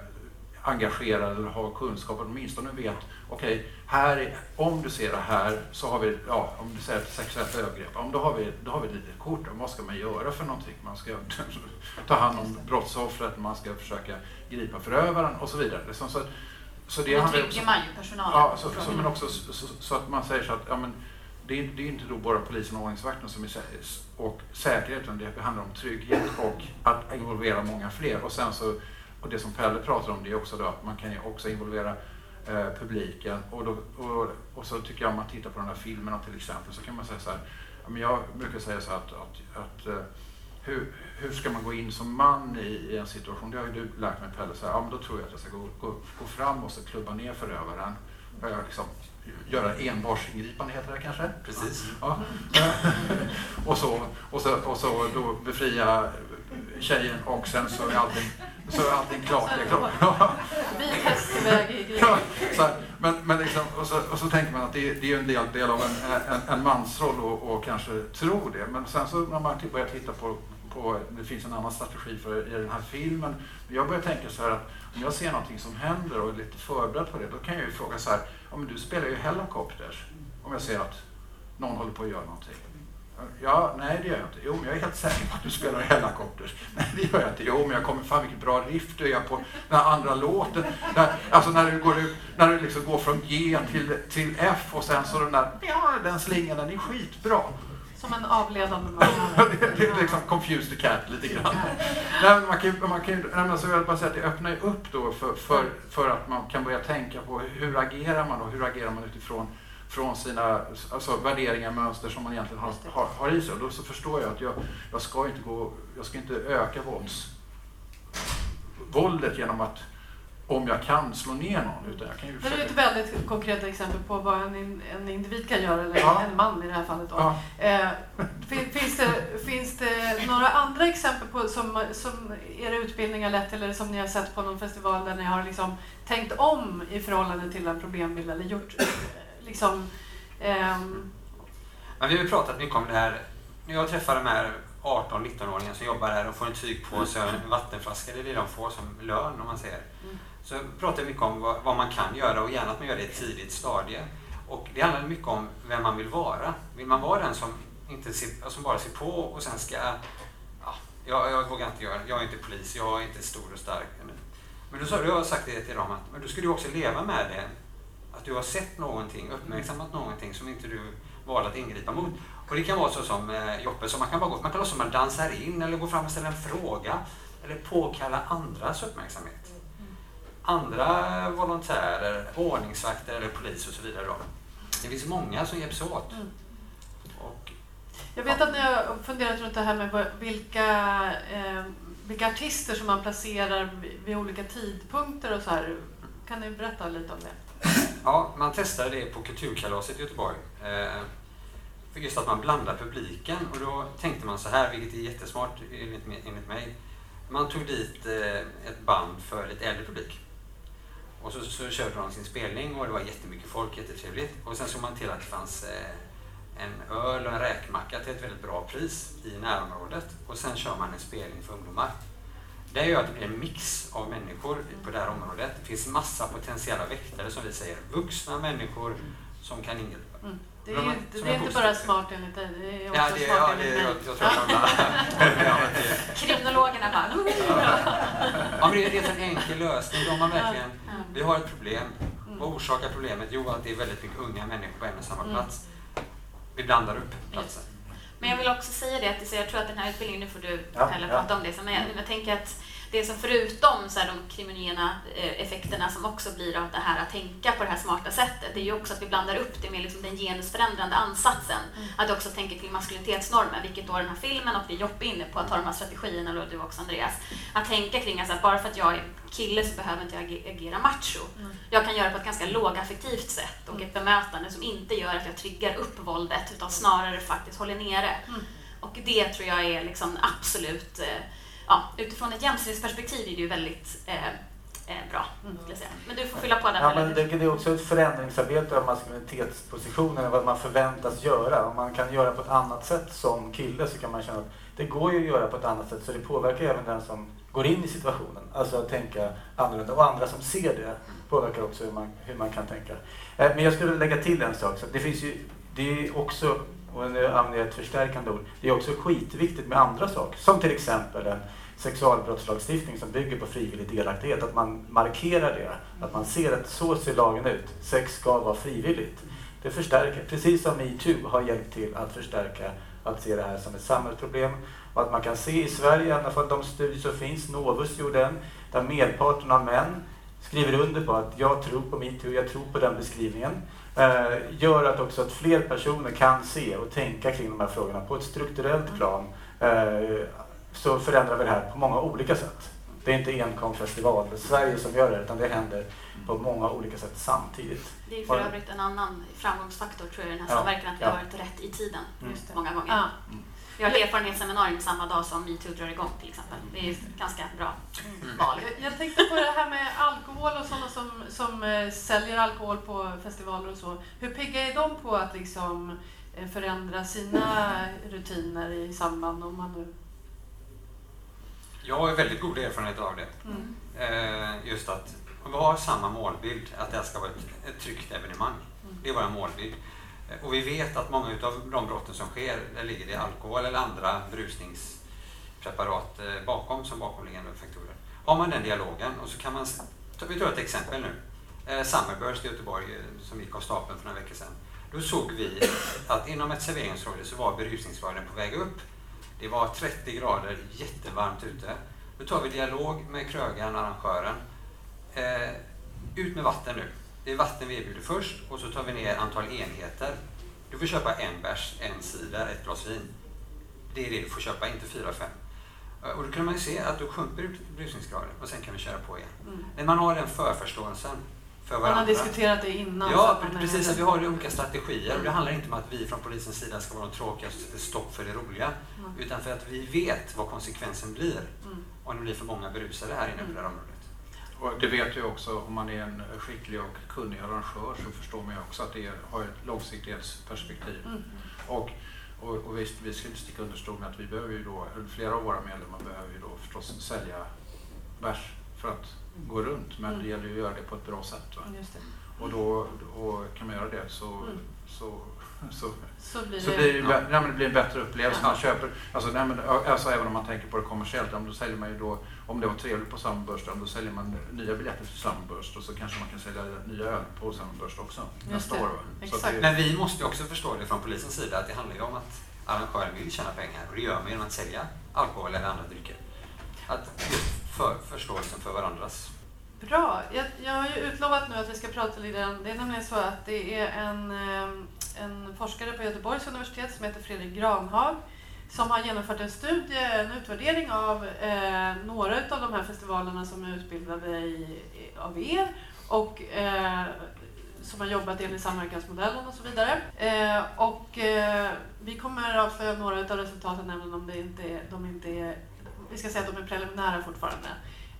Speaker 5: engagerade eller har kunskap, åtminstone vet okej, okay, här om du ser det här så har vi, ja, om du ser ett sexuellt övergrepp, ja, då, har vi, då har vi ett litet kort om vad ska man göra för någonting. Man ska (laughs) ta hand om brottsoffret, man ska försöka gripa förövaren och så vidare. Så, så,
Speaker 3: så det Då trygger man ju personalen.
Speaker 5: Ja, så, så, men också så, så, att man säger så att ja, men, det, är, det är inte då bara polisen och ordningsvakten som är och säkerhet, utan det handlar om trygghet och att involvera många fler. Och sen så och det som Pelle pratar om det är också då att man kan ju också involvera eh, publiken. Och, då, och, och, så tycker jag om man tittar på de här filmerna till exempel så kan man säga så här. Men jag brukar säga så här att, att, att eh, hur, hur ska man gå in som man i, i en situation? Det har ju du lärt mig Pelle. Så här, ja, men då tror jag att jag ska gå, gå, gå fram och så klubba ner förövaren. Och jag liksom, göra envarsingripande heter det kanske?
Speaker 4: Precis.
Speaker 5: Ja. (laughs) och, så, och, så, och så då befria tjejen och sen så är allting, så är allting klart. Det är klart. (laughs)
Speaker 2: Vit hästväg i ja,
Speaker 5: men, men liksom, och, så, och så tänker man att det, det är en del, del av en, en, en mansroll och, och kanske tro det. Men sen så när man börjar titta på, på, det finns en annan strategi för i den här filmen. Jag börjar tänka så här att om jag ser någonting som händer och är lite förberedd på det, då kan jag ju fråga så här, ja men du spelar ju Hellacopters. Om jag ser att någon håller på att göra någonting. Ja, nej det gör jag inte. Jo, men jag är helt säker på att du spelar Hellacopters. (laughs) Nej, det gör jag inte. Jo, men jag kommer, fan vilket bra riff du gör på den här andra låten. Där, alltså när du, går, när du liksom går från G till, till F och sen så den där, ja den slingan den är skitbra.
Speaker 2: Som en avledande man. (laughs)
Speaker 5: det är liksom confused cat lite grann. nej, man kan, man kan, nej, men så jag bara säga att det öppnar ju upp då för, för, för att man kan börja tänka på hur agerar man och hur agerar man utifrån från sina alltså, värderingar, mönster som man egentligen har, har, har i sig. Och då så förstår jag att jag, jag, ska inte gå, jag ska inte öka vålds, våldet genom att om jag kan slå ner någon. Utan jag kan ju
Speaker 2: det är ett väldigt konkret exempel på vad en, en individ kan göra, eller ja. en man i det här fallet. Då. Ja. Eh, finns, det, finns det några andra exempel på som, som era utbildningar lett eller som ni har sett på någon festival där ni har liksom tänkt om i förhållande till en problembild eller gjort liksom... Um...
Speaker 4: Men vi har ju pratat mycket om det här. När jag träffar de här 18-19-åringar som jobbar här och får en tygpåse och en vattenflaska, det är det de får som lön om man säger. Mm. Så pratar vi mycket om vad, vad, man kan göra och gärna att man gör det i ett tidigt stadie. Och det handlar mycket om vem man vill vara. Vill man vara den som, inte ser, som bara ser på och sen ska... Ja, jag, jag vågar inte göra Jag är inte polis, jag är inte stor och stark. Men då sa du, jag har sagt det till dem att men då ska du också leva med det att du har sett någonting, uppmärksammat någonting som inte du valde att ingripa mot. Och det kan vara så som eh, Joppe, så man kan bara gå, man kan låta som man dansar in eller gå fram och ställa en fråga eller påkalla andras uppmärksamhet. Andra volontärer, ordningsvakter eller polis och så vidare. Då. Det finns många som hjälps åt. Mm.
Speaker 2: Och, jag vet ja. att ni har funderat runt det här med vilka, eh, vilka artister som man placerar vid olika tidpunkter och så här. Kan ni berätta lite om det?
Speaker 4: Ja, man testade det på Kulturkalaset i Göteborg. Eh, just att man blandar publiken och då tänkte man så här, vilket är jättesmart enligt mig. Man tog dit eh, ett band för lite äldre publik. Och så, så körde de sin spelning och det var jättemycket folk, jättetrevligt. Och sen såg man till att det fanns eh, en öl och en räkmacka till ett väldigt bra pris i närområdet. Och sen kör man en spelning för ungdomar. Det gör att det blir en mix av människor på det här området. Det finns massa potentiella väktare som vi säger, vuxna människor som kan ingripa.
Speaker 2: Mm. Det är, de, det är inte bara smart enligt dig, det är också
Speaker 4: ja, det, smart ja, enligt mig. Jag,
Speaker 3: jag (laughs) Kriminologerna bara... (laughs)
Speaker 4: ja, men det, är en enkel lösning. De har verkligen, vi har ett problem. Mm. Vad orsakar problemet? Jo, att det är väldigt mycket unga människor på en och samma mm. plats. Vi blandar upp platsen.
Speaker 3: Men jag vill också säga det att jag tror att den här utbildningen, nu får du ja, prata ja. om det, men jag, jag tänker att det som förutom så här, de kriminogena eh, effekterna som också blir av det här att tänka på det här smarta sättet, det är ju också att vi blandar upp det med liksom den genusförändrande ansatsen. Mm. Att också tänka kring maskulinitetsnormer, vilket då den här filmen och vi Joppe inne på att ta de här strategierna, och du också Andreas. Att tänka kring att bara för att jag är kille så behöver inte jag agera macho. Mm. Jag kan göra det på ett ganska lågaffektivt sätt och ett bemötande som inte gör att jag triggar upp våldet utan snarare faktiskt håller nere. Mm. Och det tror jag är liksom absolut eh, ja, utifrån ett jämställdhetsperspektiv är det ju väldigt eh, eh, bra. Mm. Säga. Men du får fylla på där.
Speaker 6: Ja, men det, det är också ett förändringsarbete av maskulinitetspositionen, vad man förväntas göra. Om man kan göra på ett annat sätt som kille så kan man känna att det går ju att göra på ett annat sätt så det påverkar även den som går in i situationen. Alltså att tänka annorlunda. Och andra som ser det påverkar också hur man, hur man kan tänka. Eh, men jag skulle lägga till en sak. Så det finns ju, det är också och nu använder jag ett förstärkande ord, det är också skitviktigt med andra saker. Som till exempel en sexualbrottslagstiftning som bygger på frivillig delaktighet. Att man markerar det, att man ser att så ser lagen ut. Sex ska vara frivilligt. Det förstärker, precis som metoo har hjälpt till att förstärka att se det här som ett samhällsproblem. Och att man kan se i Sverige, i alla fall de studier som finns, Novus gjorde en, där merparten av män skriver under på att jag tror på metoo, jag tror på den beskrivningen gör att också att fler personer kan se och tänka kring de här frågorna på ett strukturellt plan. Eh, så förändrar vi det här på många olika sätt. Det är inte enkom festival i Sverige som gör det, utan det händer på många olika sätt samtidigt.
Speaker 3: Det är för övrigt en annan framgångsfaktor tror jag i den här samverkan, att vi har varit rätt i tiden mm. många gånger. Ja. Vi har ett erfarenhetsseminarium samma dag som metoo drar igång till exempel. Det är ett ganska bra mm. val.
Speaker 2: Jag, jag tänkte på det här med alkohol och sådana som, som eh, säljer alkohol på festivaler och så. Hur pigga är de på att liksom eh, förändra sina rutiner i samband om man nu
Speaker 4: Jag har väldigt god erfarenhet av det.
Speaker 2: Mm.
Speaker 4: Eh, just att vi har samma målbild, att det här ska vara ett, ett tryggt evenemang.
Speaker 2: Mm.
Speaker 4: Det är vår målbild. Eh, och vi vet att många av de brotten som sker, där ligger det alkohol eller andra berusningspreparat eh, bakom som bakomliggande faktorer. Har man den dialogen och så kan man, vi tar ett exempel nu. Eh, Summerburst i Göteborg som gick av stapeln för några veckor sedan. Då såg vi att inom ett serveringsområde så var berusningsgraden på väg upp. Det var 30 grader, jättevarmt ute. Då tar vi dialog med krögaren och arrangören. Eh, ut med vatten nu. Det är vatten vi erbjuder först och så tar vi ner antal enheter. Du får köpa en bärs, en cider, ett glas vin. Det är det du får köpa, inte fyra, fem. Eh, Och då kan man ju se att då sjunker brusningsgraden och sen kan vi köra på igen.
Speaker 2: Mm.
Speaker 4: När man har den förförståelsen för
Speaker 2: Man
Speaker 4: varandra.
Speaker 2: har diskuterat det innan.
Speaker 4: Ja,
Speaker 2: att man
Speaker 4: precis. Att vi har olika strategier. Och det handlar inte om att vi från polisens sida ska vara de tråkiga som sätter stopp för det roliga.
Speaker 2: Mm.
Speaker 4: Utan för att vi vet vad konsekvensen blir
Speaker 2: Mm.
Speaker 4: om det blir för många berusade här inne på det här området.
Speaker 5: Och det vet jag också, om man är en skicklig och kunnig arrangör så förstår man ju också att det har ett långsiktighetsperspektiv.
Speaker 2: Mm.
Speaker 5: Och, och, och visst, vi ska inte sticka under stol med att vi behöver ju då, flera av våra medlemmar behöver ju då förstås sälja bärs för att gå runt. Men
Speaker 2: Mm.
Speaker 5: det gäller ju att göra det på ett bra sätt. Va?
Speaker 2: Just det.
Speaker 5: Och då och kan man göra det så,
Speaker 2: Mm.
Speaker 5: så, så,
Speaker 2: Så blir
Speaker 5: så
Speaker 2: det...
Speaker 5: blir det,
Speaker 4: Ja.
Speaker 5: nej, men det blir en bättre upplevelse.
Speaker 2: Ja.
Speaker 5: Man köper, alltså, nej, men, alltså, även om man tänker på det kommersiellt, då säljer man ju då, om det var trevligt på Summerburst, ja, då säljer man nya biljetter till Summerburst och så kanske man kan sälja nya öl på Summerburst också nästa
Speaker 2: det.
Speaker 5: år. Det-
Speaker 4: Men vi måste ju också förstå det från polisens sida att det handlar ju om att arrangören vill tjäna pengar och det gör man genom att sälja alkohol eller andra drycker. Att just för förståelsen för varandras.
Speaker 2: Bra. Jag, jag har ju utlovat nu att vi ska prata lite grann. Det är nämligen så att det är en, eh, en forskare på Göteborgs universitet som heter Fredrik Granhag som har genomfört en studie, en utvärdering av eh, några av de här festivalerna som är utbildade i, i, av er och eh, som har jobbat enligt samverkansmodellen och så vidare. Eh, och eh, vi kommer att avslöja några av resultaten även om det inte är, de inte är, vi ska säga att de är preliminära fortfarande.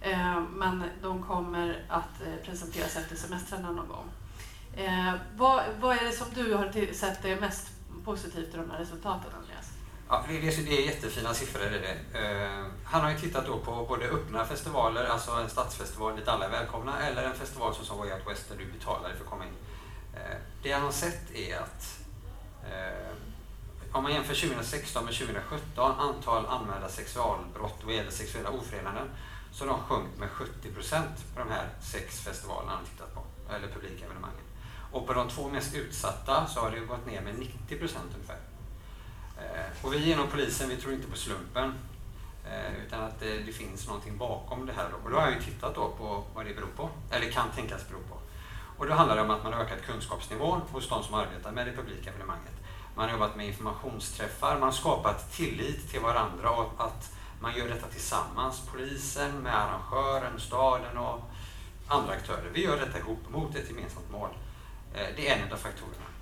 Speaker 2: Eh, men de kommer att eh, presenteras efter semestrarna någon gång. Eh, vad, vad är det som du har sett är mest positivt i de här resultaten, Andreas?
Speaker 4: Ja, det, är, det är jättefina siffror. Är det. Eh, han har ju tittat då på både öppna festivaler, alltså en stadsfestival dit alla är välkomna, eller en festival som Way Out West där du betalar för att komma in. Eh, det han har sett är att eh, om man jämför 2016 med 2017, antal anmälda sexualbrott vad gäller sexuella ofredanden, så har de sjunkit med 70 procent på de här sex festivalerna han har tittat på, eller publikevenemangen. Och på de två mest utsatta så har det gått ner med 90 procent ungefär. Eh, och vi inom polisen, vi tror inte på slumpen. Eh, utan att det, det finns någonting bakom det här. Och då har jag ju tittat då på vad det beror på, eller kan tänkas bero på. Och då handlar det om att man har ökat kunskapsnivån hos de som arbetar med det publika evenemanget. Man har jobbat med informationsträffar, man har skapat tillit till varandra och att man gör detta tillsammans. Polisen med arrangören, staden och andra aktörer. Vi gör detta ihop mot ett gemensamt mål. Eh, det är en av faktorerna.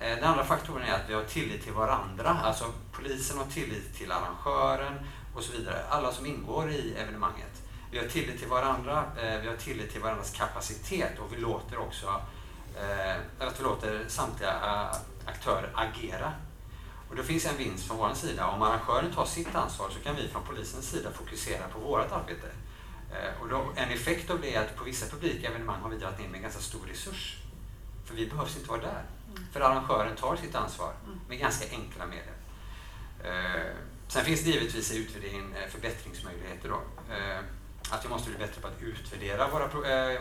Speaker 4: Eh, den andra faktorn är att vi har tillit till varandra. Alltså polisen har tillit till arrangören och så vidare. Alla som ingår i evenemanget. Vi har tillit till varandra, eh, vi har tillit till varandras kapacitet och vi låter också eh, att vi låter samtliga aktörer agera. Och det finns en vinst från vår sida. Om arrangören tar sitt ansvar så kan vi från polisens sida fokusera på vårt arbete. Och då, en effekt av det är att på vissa publika evenemang har vi dragit in med en ganska stor resurs. För vi behövs inte vara där. För arrangören tar sitt ansvar med ganska enkla medel. Eh, sen finns det givetvis i utvärderingen eh, förbättringsmöjligheter. Då. Eh, att vi måste bli bättre på att utvärdera våra,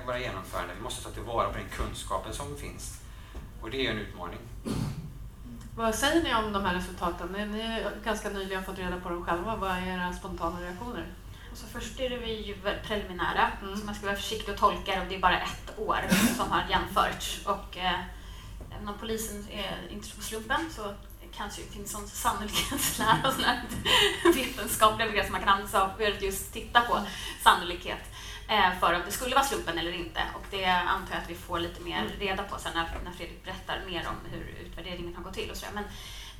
Speaker 4: våra genomföranden. Vi måste ta tillvara på den kunskapen som finns. Och det är ju en utmaning.
Speaker 2: Vad säger ni om de här resultaten? Ni har ganska nyligen fått reda på dem själva. Vad är era spontana reaktioner?
Speaker 3: Så först är det vi ju preliminära,
Speaker 2: Mm.
Speaker 3: så man ska vara försiktig och tolka det. Det är bara ett år som har jämförts. Och om polisen är inte på slumpen så kanske det finns sån sannolikhetslära och (laughs) sådana vetenskapliga begrepp som man kan använda sig av för att just titta på sannolikhet eh, för om det skulle vara slumpen eller inte. Och det antar jag att vi får lite mer reda på sen när, när Fredrik berättar mer om hur utvärderingen har gått till. Och så där. Men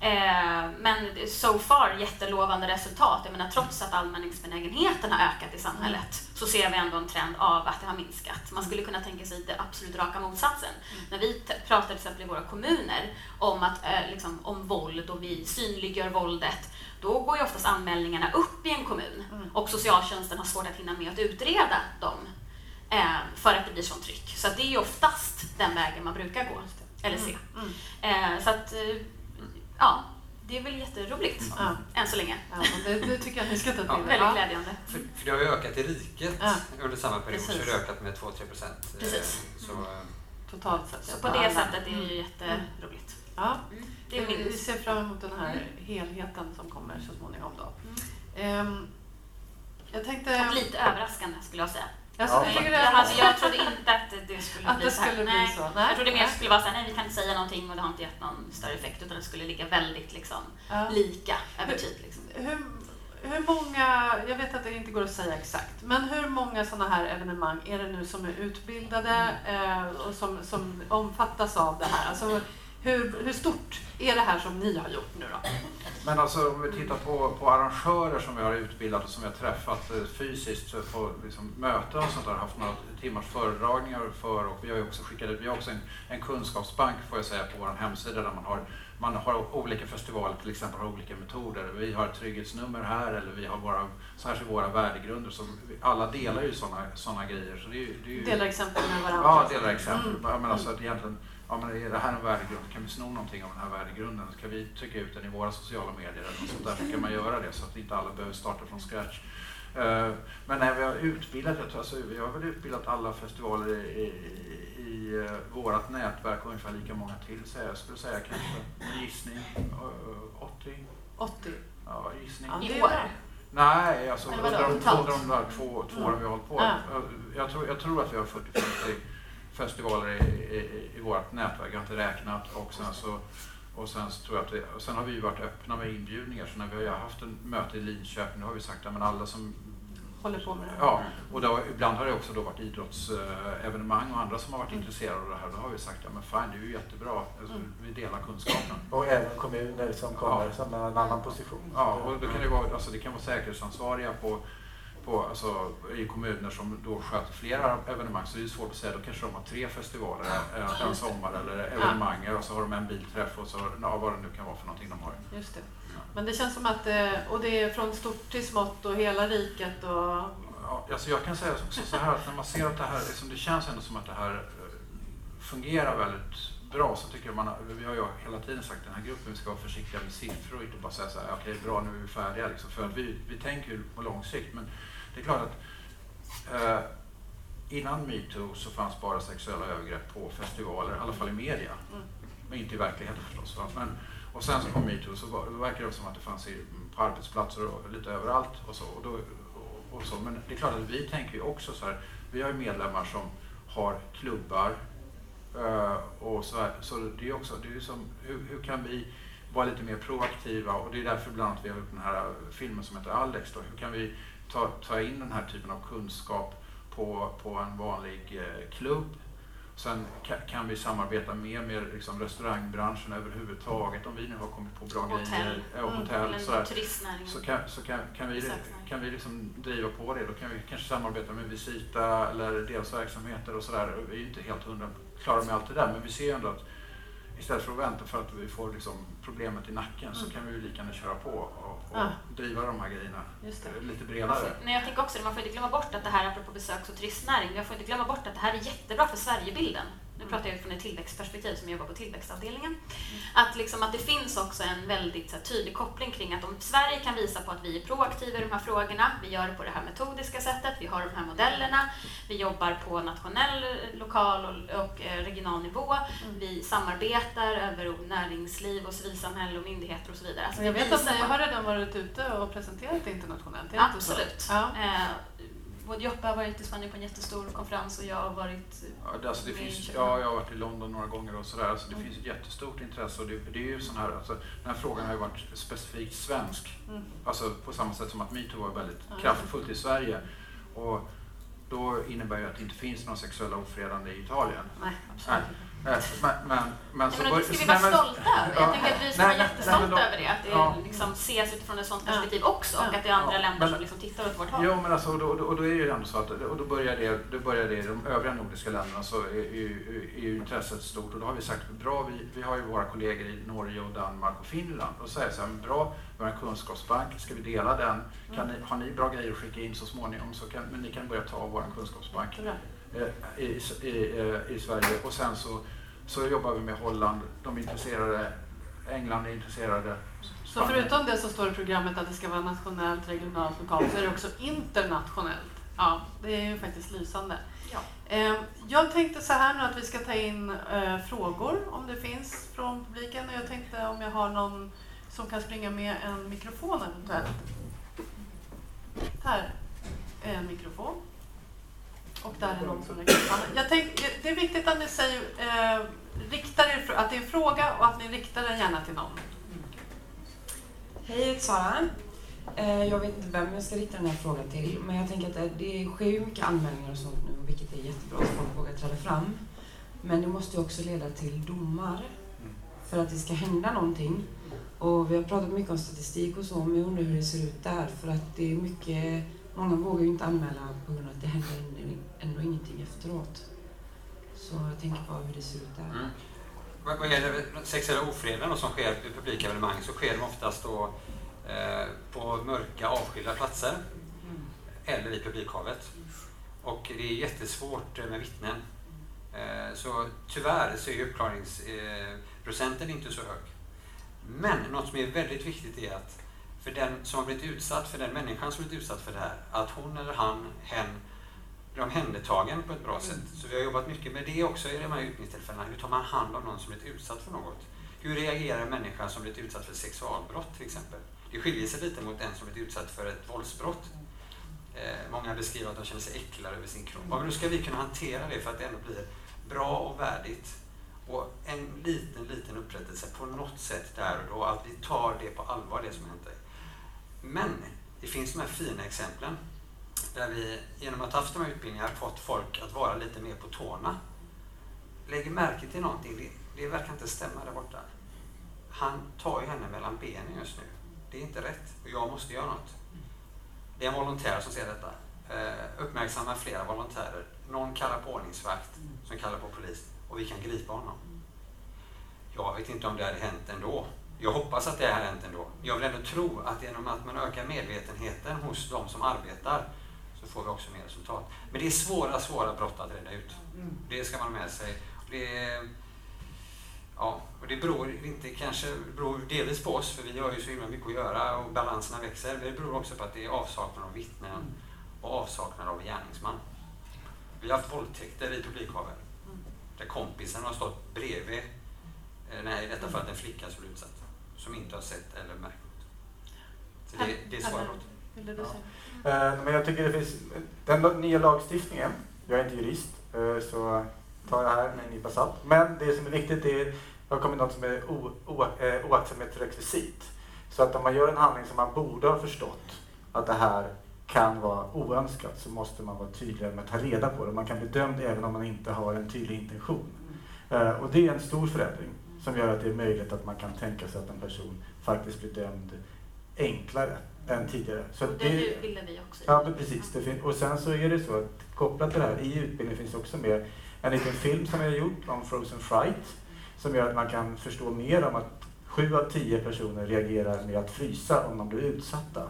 Speaker 3: Eh, men so far jättelovande resultat. Jag menar, trots att allmänningsbenägenheten har ökat i samhället så ser vi ändå en trend av att det har minskat. Man skulle kunna tänka sig det absolut raka motsatsen. När vi pratar till exempel i våra kommuner om, att, eh, liksom, om våld och vi synliggör våldet då går ju oftast anmälningarna upp i en kommun mm. och socialtjänsten har svårt att hinna med att utreda dem eh, för att det blir sånt tryck. Så det är ju oftast den vägen man brukar gå, eller se. Mm. Mm. Eh, så att, ja, det är väl jätteroligt mm. än så länge.
Speaker 2: Ja, det, det, tycker jag ni ska ta till
Speaker 3: ja. Väldigt glädjande.
Speaker 4: För, för, det har ju ökat i riket ja. under samma period, Precis. så det har ökat med 2-3 procent.
Speaker 3: Precis.
Speaker 2: Så, mm. Totalt sett.
Speaker 3: Så på det sättet är det ju jätteroligt.
Speaker 2: Ja. Mm. Det är vi ser fram emot den här helheten som kommer så småningom. Då. Mm. Um, jag tänkte...
Speaker 3: Och lite överraskande skulle jag säga.
Speaker 2: Alltså, ja.
Speaker 3: jag, jag, hade, jag trodde inte att det skulle
Speaker 2: att
Speaker 3: bli
Speaker 2: det
Speaker 3: så.
Speaker 2: Skulle
Speaker 3: nej.
Speaker 2: Bli så. nej.
Speaker 3: Jag trodde mer skulle vara så här, nej vi kan inte säga någonting och det har inte gett någon större effekt utan det skulle ligga väldigt liksom, ja. lika över tid. Liksom.
Speaker 2: Hur, hur många, jag vet att det inte går att säga exakt, men hur många sådana här evenemang är det nu som är utbildade eh, och som, som omfattas av det här? Alltså, hur, hur stort är det här som ni har gjort nu då?
Speaker 5: Men alltså om vi tittar på, på arrangörer som vi har utbildat och som vi har träffat eh, fysiskt på liksom, möten och sånt där, haft några timmars föredragningar för och vi har också skickat ut, vi har också en, en kunskapsbank får jag säga på vår hemsida där man har man har olika festivaler till exempel har olika metoder. Vi har ett trygghetsnummer här eller vi har våra, ser våra värdegrunder. Så alla delar ju sådana såna grejer. Så det är, det är ju,
Speaker 2: delar exempel med varandra?
Speaker 5: Ja, delar exempel. Mm. Men alltså egentligen ja, men är det här en värdegrund? Kan vi sno någonting av den här värdegrunden? Ska vi trycka ut den i våra sociala medier eller något sånt där så kan man göra det så att inte alla behöver starta från scratch. Uh, men när vi har utbildat, alltså, vi har väl utbildat alla festivaler i, i, i uh, vårt nätverk ungefär lika många till så jag skulle säga kanske en gissning uh, 80.
Speaker 2: 80?
Speaker 5: Ja, gissning.
Speaker 3: I år?
Speaker 5: Nej, alltså under de, de där två, två åren vi har hållit på.
Speaker 2: Ja.
Speaker 5: Jag, tror, jag tror att vi har 40-50 festivaler i, i, i vårt nätverk, jag har inte räknat. Och sen så, och sen, så tror jag att vi, och sen har vi varit öppna med inbjudningar, så när vi har haft en möte i Linköping, då har vi sagt att alla som
Speaker 2: håller på med det.
Speaker 5: Ja, och då, ibland har det också då varit idrottsevenemang och andra som har varit mm. intresserade av det här. Då har vi sagt, ja men fine, det är ju jättebra. Alltså, mm. Vi delar kunskapen.
Speaker 6: Och även kommuner som kommer ja. som en annan position.
Speaker 5: Ja, och då kan det, vara, alltså, det kan vara säkerhetsansvariga på på, alltså, i kommuner som då sköter flera evenemang så det är svårt att säga, då kanske de har tre festivaler en, en sommar eller evenemang och så har de en bilträff och så, ja, vad det nu kan vara för någonting de har.
Speaker 2: Just det. Men det känns som att, eh, och det är från stort till smått och hela riket och...
Speaker 5: Ja, alltså jag kan säga också så här att när man ser att det här, liksom, det känns ändå som att det här eh, fungerar väldigt bra så tycker jag man, vi har ju hela tiden sagt den här gruppen ska vara försiktiga med siffror och inte bara säga så här, okej okay, bra nu är vi färdiga liksom, för att vi, vi tänker ju på lång sikt men det är klart att eh, innan metoo så fanns bara sexuella övergrepp på festivaler, i alla fall i media. Mm. Men inte i verkligheten förstås. Va? Men, och sen så kom metoo så var, verkar det som att det fanns i, på arbetsplatser och lite överallt och så. Och då, och, och så. Men det är klart att vi tänker ju också så här, vi har ju medlemmar som har klubbar Uh, och så, här, så det är också, det är som, hur, hur, kan vi vara lite mer proaktiva och det är därför bland annat vi har gjort den här filmen som heter Alex. Då. Hur kan vi ta, ta in den här typen av kunskap på, på en vanlig eh, klubb. Sen ka, kan vi samarbeta mer med liksom, restaurangbranschen överhuvudtaget om vi nu har kommit på bra
Speaker 3: hotell.
Speaker 5: grejer. Ja,
Speaker 3: mm,
Speaker 5: hotell sådär.
Speaker 3: Så
Speaker 5: kan, så kan, kan vi, kan vi liksom driva på det. Då kan vi kanske samarbeta med Visita eller deras verksamheter och sådär. Vi är inte helt hundra klara med allt det där men vi ser ju ändå att istället för att vänta för att vi får liksom problemet i nacken mm. så kan vi ju lika gärna köra på och, och ja. driva de här grejerna lite bredare.
Speaker 3: Får, nej, jag tänker också man får inte glömma bort att det här, apropå besöks och turistnäring, man får inte glömma bort att det här är jättebra för Sverigebilden. Nu pratar jag från ett tillväxtperspektiv som jobbar på tillväxtavdelningen. Mm. Att, liksom, att det finns också en väldigt här, tydlig koppling kring att om Sverige kan visa på att vi är proaktiva i de här frågorna, vi gör det på det här metodiska sättet, vi har de här modellerna, vi jobbar på nationell, lokal och, och eh, regional nivå, mm. vi samarbetar över näringsliv och civilsamhälle och myndigheter och så vidare.
Speaker 2: Alltså, jag vet att ni har redan varit ute och presenterat internationellt,
Speaker 3: Absolut. Ja. Eh, både Joppe har varit i Spanien på en jättestor konferens och jag har varit
Speaker 5: ja, alltså det finns, ja, jag har varit i London några gånger och sådär. Alltså det mm. finns ett jättestort intresse och det, det är ju sån här, alltså, den här frågan har ju varit specifikt svensk. Mm. Alltså på samma sätt som att metoo var väldigt mm. kraftfullt i Sverige. Och då innebär ju att det inte finns några sexuella ofredande i Italien.
Speaker 3: Nej, absolut.
Speaker 5: Eh, Men, men, men
Speaker 3: Ja, men det ska vi vara stolta över. Jag
Speaker 5: Ja,
Speaker 3: tänker att vi ska
Speaker 5: nej,
Speaker 3: vara jättestolta
Speaker 5: nej, men då-
Speaker 3: över det. Att det
Speaker 5: ja.
Speaker 3: liksom ses utifrån ett sånt
Speaker 2: Ja.
Speaker 3: perspektiv också och att det är andra
Speaker 5: Ja,
Speaker 3: länder
Speaker 5: men-
Speaker 3: som liksom tittar åt vårt håll.
Speaker 5: Jo, men alltså, och då, och då är det ju ändå så att och då börjar, det, då börjar det i de övriga nordiska länderna så är, är, är ju intresset stort och då har vi sagt bra, vi, vi har ju våra kollegor i Norge och Danmark och Finland och säger så här, bra, vi har en kunskapsbank, ska vi dela den? Kan ni, har ni bra grejer att skicka in så småningom så kan men ni kan börja ta vår kunskapsbank
Speaker 2: Bra.
Speaker 5: Eh, i, i, eh, i Sverige och sen så, så jobbar vi med Holland, de är intresserade, England är intresserade.
Speaker 2: Så förutom det så står det i programmet att det ska vara nationellt, regionalt, lokalt så är det också internationellt. Ja, det är ju faktiskt lysande.
Speaker 3: Ja.
Speaker 2: Eh, Jag tänkte så här nu att vi ska ta in eh, frågor om det finns från publiken och jag tänkte om jag har någon som kan springa med en mikrofon eventuellt. Här är en mikrofon. Och där är någon som. Jag tänk, Det är viktigt att ni säger, eh, riktar er, att det är en fråga och att ni riktar den gärna till någon.
Speaker 7: Hej, jag heter Sara. Eh, Jag vet inte vem jag ska rikta den här frågan till, men jag tänker att det- det sker ju mycket anmälningar och sånt nu, vilket är jättebra att folk vågar träda fram. Men det måste ju också leda till domar för att det ska hända någonting. Och vi har pratat mycket om statistik och så, men jag undrar hur det ser ut där. För att det är mycket, många vågar ju inte anmäla på grund av att det händer ändå, ingenting efteråt. Så jag tänker på hur det ser ut där.
Speaker 4: Mm. Vad vad gäller sexuella ofreden som sker vid publika evenemang så sker de oftast då eh, på mörka avskilda platser eller i publikhavet. Och det är jättesvårt eh, med vittnen. Eh, så tyvärr så är uppklaringsprocenten inte så hög. Men något som är väldigt viktigt är att för den som har blivit utsatt, för den människan som har blivit utsatt för det här, att hon eller han, hen blir omhändertagen på ett bra sätt. Så vi har jobbat mycket med det också i de här utbildningstillfällena. Hur tar man hand om någon som blivit utsatt för något? Hur reagerar en människa som blivit utsatt för sexualbrott till exempel? Det skiljer sig lite mot den som blivit utsatt för ett våldsbrott. Eh, många beskriver att de känner sig äcklade över sin kropp. Ja, men då ska vi kunna hantera det för att det ändå blir bra och värdigt. Och en liten, liten upprättelse på något sätt där och då. Att vi tar det på allvar, det som hänt dig. Men det finns de här fina exemplen där vi genom att ha haft de här utbildningarna fått folk att vara lite mer på tårna. Lägger märke till någonting, det, det verkar inte stämma där borta. Han tar ju henne mellan benen just nu. Det är inte rätt och jag måste göra något. Det är en volontär som ser detta. Eh, uppmärksamma flera volontärer. Någon kallar på ordningsvakt som kallar på polis och vi kan gripa honom. Jag vet inte om det hade hänt ändå. Jag hoppas att det har hänt ändå. Jag vill ändå tro att genom att man ökar medvetenheten hos de som arbetar så får vi också mer resultat. Men det är svåra, svåra brott att reda ut. Det ska man ha med sig. Det, ja, och det beror inte kanske beror delvis på oss, för vi har ju så himla mycket att göra och balanserna växer. Men det beror också på att det är avsaknad av vittnen och avsaknad av gärningsman. Vi har haft våldtäkter i publikhaven där kompisen har stått bredvid, eh, nej i detta fallet en flicka som blev utsatt, som inte har sett eller märkt något. Så det, det är svåra brott.
Speaker 2: Vill du säga?
Speaker 6: Eh, Men jag tycker det finns, den nya lagstiftningen, jag är inte jurist eh, så tar jag här med en nypa salt. Men det som är viktigt är, det har kommit något som är o- o- eh, oaktsamhetsrekvisit. Så att om man gör en handling som man borde ha förstått att det här kan vara oönskat så måste man vara tydligare med att ta reda på det. Man kan bli dömd även om man inte har en tydlig intention. Och det är en stor förändring som gör att det är möjligt att man kan tänka sig att en person faktiskt blir dömd enklare än tidigare. Så
Speaker 3: Och det ville vi också.
Speaker 6: Ja, men precis. Fin- och sen så är det så att kopplat till det här, i utbildningen finns också med en liten film som jag har gjort om Frozen Fright som gör att man kan förstå mer om att sju av tio personer reagerar med att frysa om de blir utsatta.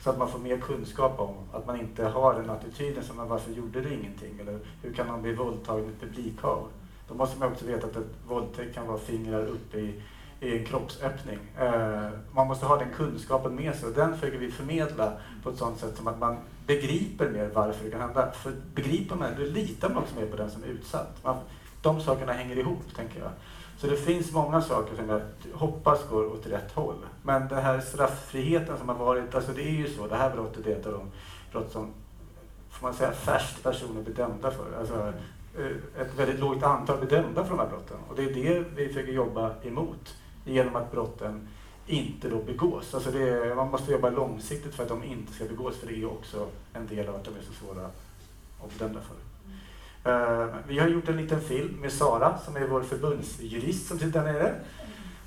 Speaker 6: Så att man får mer kunskap om att man inte har den attityden som varför gjorde du ingenting? Eller hur kan man bli våldtagen i ett publikhav? Då måste man också veta att ett våldtäkt kan vara fingrar uppe i, i en kroppsöppning. Eh, man måste ha den kunskapen med sig och den försöker vi förmedla på ett sådant sätt som att man begriper mer varför det kan hända. För begriper man det, då litar man också mer på den som är utsatt. Man, de sakerna hänger ihop, tänker jag. Så det finns många saker som jag hoppas går åt rätt håll. Men den här strafffriheten som har varit, alltså det är ju så, det här brottet är ett av de brott som, får man säga, färskt, personer blir dömda för. Alltså, eh, ett väldigt lågt antal blir dömda för de här brotten. Och det är det vi försöker jobba emot genom att brotten inte då begås. Alltså det man måste jobba långsiktigt för att de inte ska begås, för det är också en del av att de är så svåra att bli för. Uh, vi har gjort en liten film med Sara som är vår förbundsjurist som sitter där nere.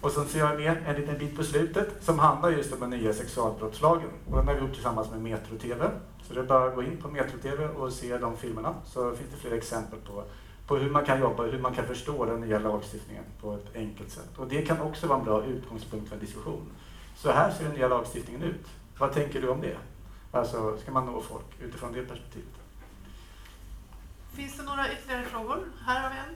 Speaker 6: Och sen ser jag med en liten bit på slutet som handlar just om den nya sexualbrottslagen. Och den har vi gjort tillsammans med Metro TV. Så det är bara att gå in på Metro TV och se de filmerna så finns det flera exempel på, på hur man kan jobba och hur man kan förstå den nya lagstiftningen på ett enkelt sätt. Och det kan också vara en bra utgångspunkt för en diskussion. Så här ser den nya lagstiftningen ut. Vad tänker du om det? Alltså, ska man nå folk utifrån det perspektivet?
Speaker 2: Finns det några ytterligare frågor? Här har vi en.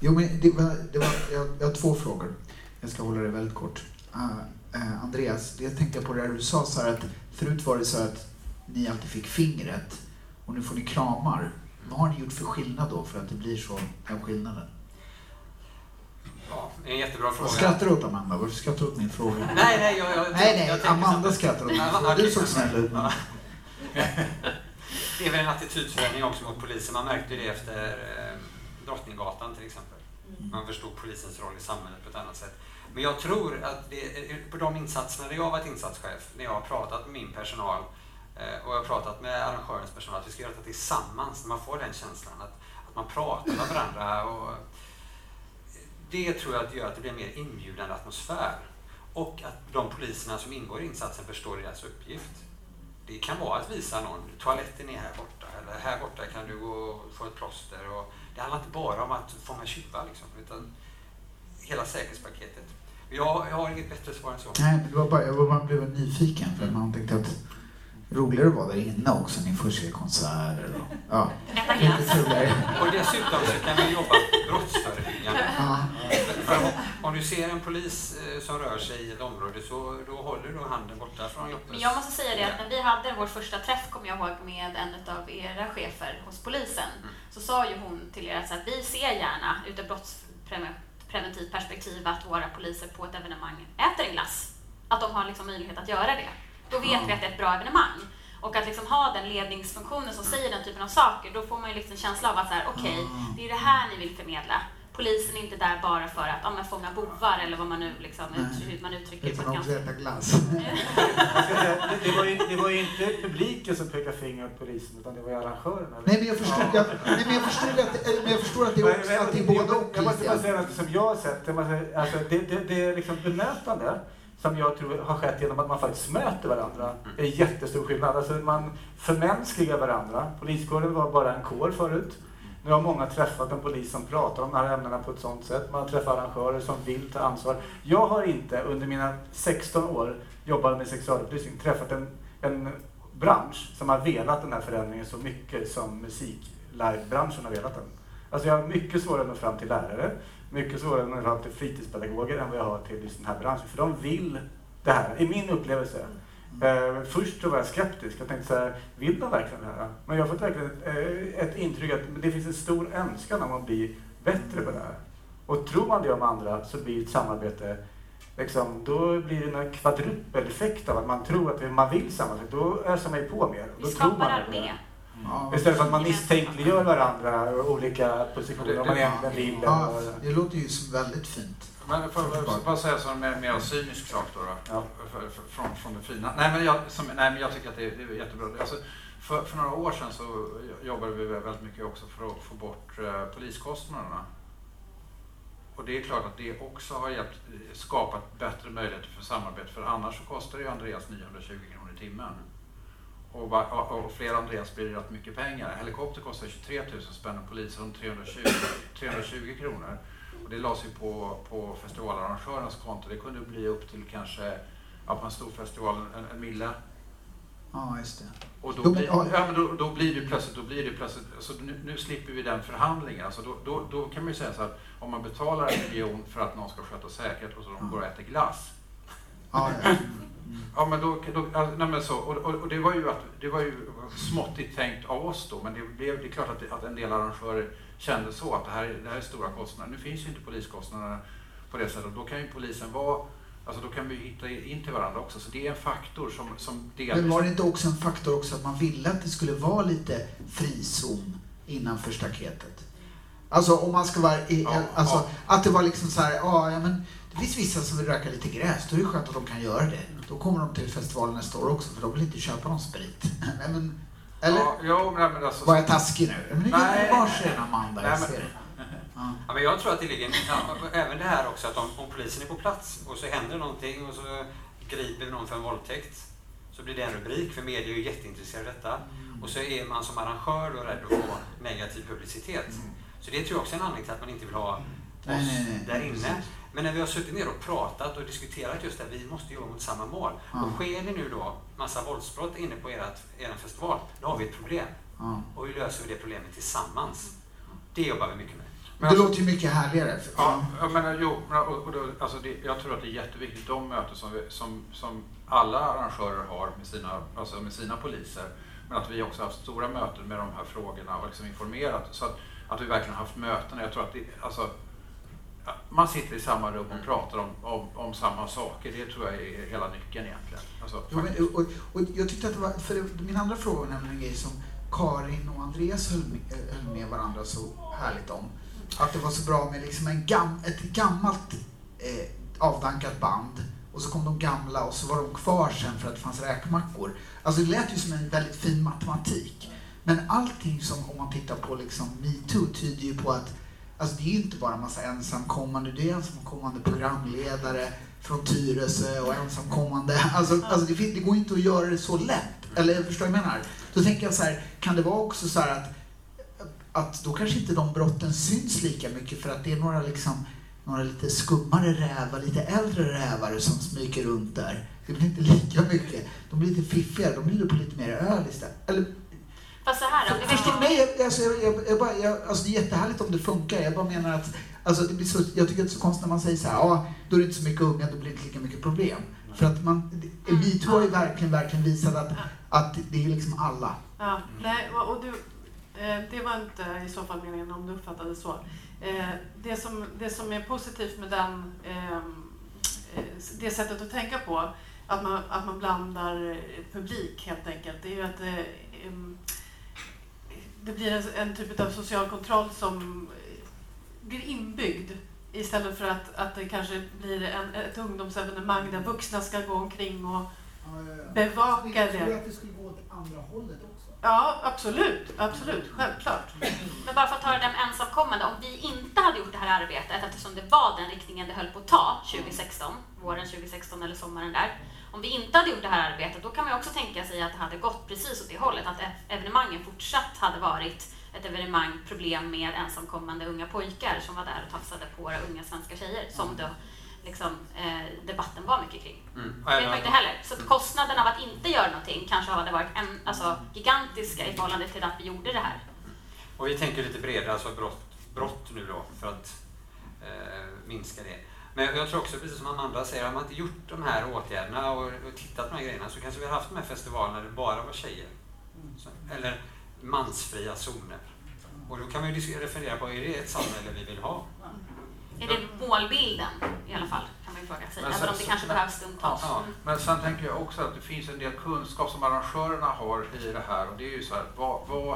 Speaker 8: Jo, men det var, det var, jag, jag har två frågor. Jag ska hålla det väldigt kort. Uh, uh, Andreas, det jag tänkte på det där du sa så att förut var det så att ni alltid fick fingret och nu får ni kramar. Vad har ni gjort för skillnad då för att det blir så, den skillnaden?
Speaker 4: Ja, en jättebra fråga.
Speaker 8: Vad skrattar du åt Amanda? Varför skrattar du åt min fråga? (laughs)
Speaker 4: Nej, nej, jag, jag,
Speaker 8: nej, nej,
Speaker 4: jag
Speaker 8: Amanda skrattar åt (laughs) min fråga. Du såg snäll ut. (laughs)
Speaker 4: Det är väl en attitydförändring också mot polisen. Man märkte ju det efter eh, Drottninggatan till exempel. Man förstod polisens roll i samhället på ett annat sätt. Men jag tror att det, på de insatserna där jag har varit insatschef, när jag har pratat med min personal eh, och jag har pratat med arrangörens personal, att vi ska göra det tillsammans, när man får den känslan att, att man pratar med varandra. Och det tror jag att gör att det blir en mer inbjudande atmosfär. Och att de poliserna som ingår i insatsen förstår deras uppgift. Det kan vara att visa någon, toaletten är här borta, eller här borta kan du gå och få ett plåster. Och det handlar inte bara om att fånga tjuvar, liksom, utan hela säkerhetspaketet. Jag, jag har inget bättre svar än så.
Speaker 8: Nej, men det var bara, jag var bara blev nyfiken för man tänkte att roligare att vara där inne också. Ni får se konserter och ja, lite trevligare.
Speaker 4: Och dessutom så kan vi jobba brottsförebyggande.
Speaker 8: Ja.
Speaker 4: Om, om du ser en polis eh, som rör sig i ett område så då håller du handen borta från Joppes.
Speaker 3: Men jag måste säga det att när vi hade vår första träff, kommer jag ihåg, med en av era chefer hos polisen,
Speaker 4: Mm.
Speaker 3: så sa ju hon till er att vi ser gärna ur ett brottspreventivt perspektiv att våra poliser på ett evenemang äter en glass. Att de har liksom möjlighet att göra det. Då vet vi att det är ett bra evenemang. Och att liksom ha den ledningsfunktionen som säger den typen av saker, då får man ju liksom en känsla av att så här, okej, det är det här ni vill förmedla. Polisen är inte där bara för att ja, fånga bovar eller vad man nu liksom, ut, hur man uttrycker det
Speaker 8: Utan också äta glass. (laughs)
Speaker 6: Det, det, var ju, det var ju inte publiken som pekade finger åt polisen utan det var ju arrangörerna.
Speaker 8: Nej, men jag förstår, jag, nej, men jag förstår, att, det- men jag förstår att det är, också, att det är både och.
Speaker 6: Jag måste bara säga något som jag har sett. Måste, alltså, det, det, det är liksom bemötande som jag tror har skett genom att man faktiskt möter varandra. Det är jättestor skillnad. Alltså, man förmänskligar varandra. Poliskåren var bara en kår förut. Nu har många träffat en polis som pratar om de här ämnena på ett sådant sätt. Man träffar arrangörer som vill ta ansvar. Jag har inte under mina 16 år jobbat med sexualupplysning träffat en, en bransch som har velat den här förändringen så mycket som musik-livebranschen har velat den. Alltså jag har mycket svårare att nå fram till lärare, mycket svårare att nå fram till fritidspedagoger än vad jag har till just den här branschen. För de vill det här, i min upplevelse. Eh, först så var jag skeptisk. Jag tänkte så här, vill de verkligen det här? Men jag har fått verkligen ett, eh, ett intryck att det finns en stor önskan om att bli bättre på det här. Och tror man det om andra så blir ett samarbete Liksom, då blir det en kvadrupeleffekt av att man tror att man vill samarbeta. Då ösar man ju på mer.
Speaker 3: Vi
Speaker 6: Då tror
Speaker 3: skapar
Speaker 6: man
Speaker 3: armé.
Speaker 6: det.
Speaker 8: Ja.
Speaker 6: Istället för att man misstänkliggör varandra och olika positioner om man egentligen vill.
Speaker 8: Ja, det låter ju väldigt fint.
Speaker 5: Men får jag bara säga som en mer cynisk sak då? då
Speaker 6: Ja.
Speaker 5: för, för, från, från det fina. Nej men jag, som, nej, men jag tycker att det är, det är jättebra. Alltså, för, för några år sedan så jobbade vi väldigt mycket också för att få bort eh, poliskostnaderna. Och det är klart att det också har hjälpt, skapat bättre möjligheter för samarbete. För annars så kostar ju Andreas 920 kronor i timmen. Och, och, och fler Andreas blir det rätt mycket pengar. Helikopter kostar 23 000 spänn och poliser om 320, 320 kronor. Och det lades ju på, på festivalarrangörens konto. Det kunde bli upp till kanske, ja, på en stor festival, en, en mille.
Speaker 8: Ja, just det.
Speaker 5: Och då, blir,
Speaker 8: ja.
Speaker 5: men då, då blir det plötsligt, då blir det plötsligt alltså nu, nu slipper vi den förhandlingen. Alltså då, då, då kan man ju säga så att om man betalar en miljon för att någon ska sköta säkerhet och så de går och äter glass.
Speaker 8: Ja, ja. (laughs)
Speaker 5: Ja, men då, då, nej, men så, och, och, och det var ju, att, det var ju småttigt tänkt av oss då, men det, blev, det är klart att, det, att en del arrangörer kände så, att det här, är- det här är stora kostnader. Nu finns ju inte poliskostnaderna på det sättet, då kan ju polisen vara, alltså då kan vi hitta in till varandra också. Så det är en faktor som, som delvis...
Speaker 8: Men var det inte också en faktor också att man ville att det skulle vara lite frizon innanför staketet? Alltså om man ska vara, i,
Speaker 5: Ja,
Speaker 8: alltså
Speaker 5: ja.
Speaker 8: att det var liksom så här, ja, ja men det finns vissa som vill röka lite gräs, då är det skönt att de kan göra det. Då kommer de till festivalen nästa år också, för de vill inte köpa någon sprit. (laughs) Nej, men, eller?
Speaker 5: Ja, jo, men, men alltså,
Speaker 8: Var jag taskig nu? Men det
Speaker 5: Nej.
Speaker 8: är varsin Amanda, jag
Speaker 5: Nej,
Speaker 8: ser det. (laughs) Ja.
Speaker 4: Ja, men jag tror att det ligger, ja, även det här också att om, om polisen är på plats och så händer någonting och så griper någon för en våldtäkt så blir det en rubrik för media är ju jätteintresserade av detta.
Speaker 8: Mm.
Speaker 4: Och så är man som arrangör då rädd att få negativ publicitet. Så det tror jag också är en anledning till att man inte vill ha
Speaker 8: Nej, nej, nej.
Speaker 4: där inne. Men när vi har suttit ner och pratat och diskuterat just det, vi måste jobba mot samma mål.
Speaker 8: Ja.
Speaker 4: Och sker det nu då massa våldsbrott inne på ert, er festival, då har vi ett problem.
Speaker 8: Ja.
Speaker 4: Och hur löser vi det problemet tillsammans? Det jobbar vi mycket med.
Speaker 5: Men
Speaker 8: Det
Speaker 5: alltså-
Speaker 8: låter ju mycket härligare.
Speaker 5: Ja, jag menar, jo, men, och, och då, alltså det, jag tror att det är jätteviktigt, de möten som, vi, som, som alla arrangörer har med sina, alltså med sina poliser, men att vi också har haft stora möten med de här frågorna och liksom informerat. Så att, att vi verkligen har haft möten. Jag tror att det, alltså, ja, man sitter i samma rum och pratar om, om, om samma saker. Det tror jag är hela nyckeln egentligen. Alltså,
Speaker 8: Jo, men, och, och jag tyckte att det var, för det, min andra fråga var nämligen en grej som Karin och Andreas höll med, eh, höll med varandra så härligt om. Att det var så bra med liksom en gam, ett gammalt eh, avdankat band och så kom de gamla och så var de kvar sen för att det fanns räkmackor. Alltså det lät ju som en väldigt fin matematik. Men allting som, om man tittar på liksom metoo, tyder ju på att Alltså det är ju inte bara en massa ensamkommande, det är ensamkommande programledare från Tyresö och ensamkommande. Alltså, alltså det, det går inte att göra det så lätt. Eller förstår vad jag menar? Då tänker jag så här, kan det vara också så här att, att då kanske inte de brotten syns lika mycket för att det är några liksom några lite skummare rävar, lite äldre rävar som smyger runt där. Det blir inte lika mycket. De blir lite fiffigare, de bjuder på lite mer öl istället. Eller
Speaker 3: Fast så här,
Speaker 8: alltså, jag, jag, jag, bara, jag, alltså det är jättehärligt om det funkar. Jag bara menar att alltså, det blir så, jag tycker att det är så konstigt när man säger så här, ja, då är det inte så mycket unga, då blir det inte lika mycket problem. För att man, metoo har ju verkligen, verkligen visat att, att det är liksom alla.
Speaker 2: Ja, nej, och du, eh, det var inte i så fall meningen om du uppfattade det så. Eh, Det som, det som är positivt med den, eh, det sättet att tänka på, att man, att man blandar publik helt enkelt, det är ju att det, blir en, en typ av social kontroll som blir inbyggd istället för att, att det kanske blir en, ett ungdomsevenemang där vuxna ska gå omkring och bevaka det.
Speaker 8: att det skulle gå åt andra hållet också?
Speaker 2: Ja, absolut. Absolut. Självklart.
Speaker 3: Men bara för att ta det där med ensamkommande, om vi inte hade gjort det här arbetet, eftersom det var den riktningen det höll på att ta 2016, våren 2016 eller sommaren där. Om vi inte hade gjort det här arbetet, då kan man också tänka sig att det hade gått precis åt det hållet, att ev- evenemangen fortsatt hade varit ett evenemang, problem med ensamkommande unga pojkar som var där och tafsade på våra unga svenska tjejer, som då liksom, eh, debatten var mycket kring.
Speaker 4: Mm.
Speaker 3: Det vet man inte heller. Så att kostnaden av att inte göra någonting kanske hade varit en, alltså, gigantiska i förhållande till att vi gjorde det här.
Speaker 4: Och vi tänker lite bredare, alltså brott, brott nu då, för att eh, minska det. Men jag tror också, precis som Amanda säger, har man inte gjort de här åtgärderna och, och tittat på de här grejerna så kanske vi har haft de här festivalerna där det bara var tjejer. Så, eller mansfria zoner. Och då kan man ju refundera på, är det ett samhälle vi vill ha?
Speaker 3: Är det målbilden i alla fall, kan man ju fråga sig.
Speaker 5: Men
Speaker 3: Även
Speaker 5: sen-
Speaker 3: om det kanske
Speaker 5: men-
Speaker 3: behövs stundtals.
Speaker 5: Ja, men sen tänker jag också att det finns en del kunskap som arrangörerna har i det här och det är ju så här, vad, vad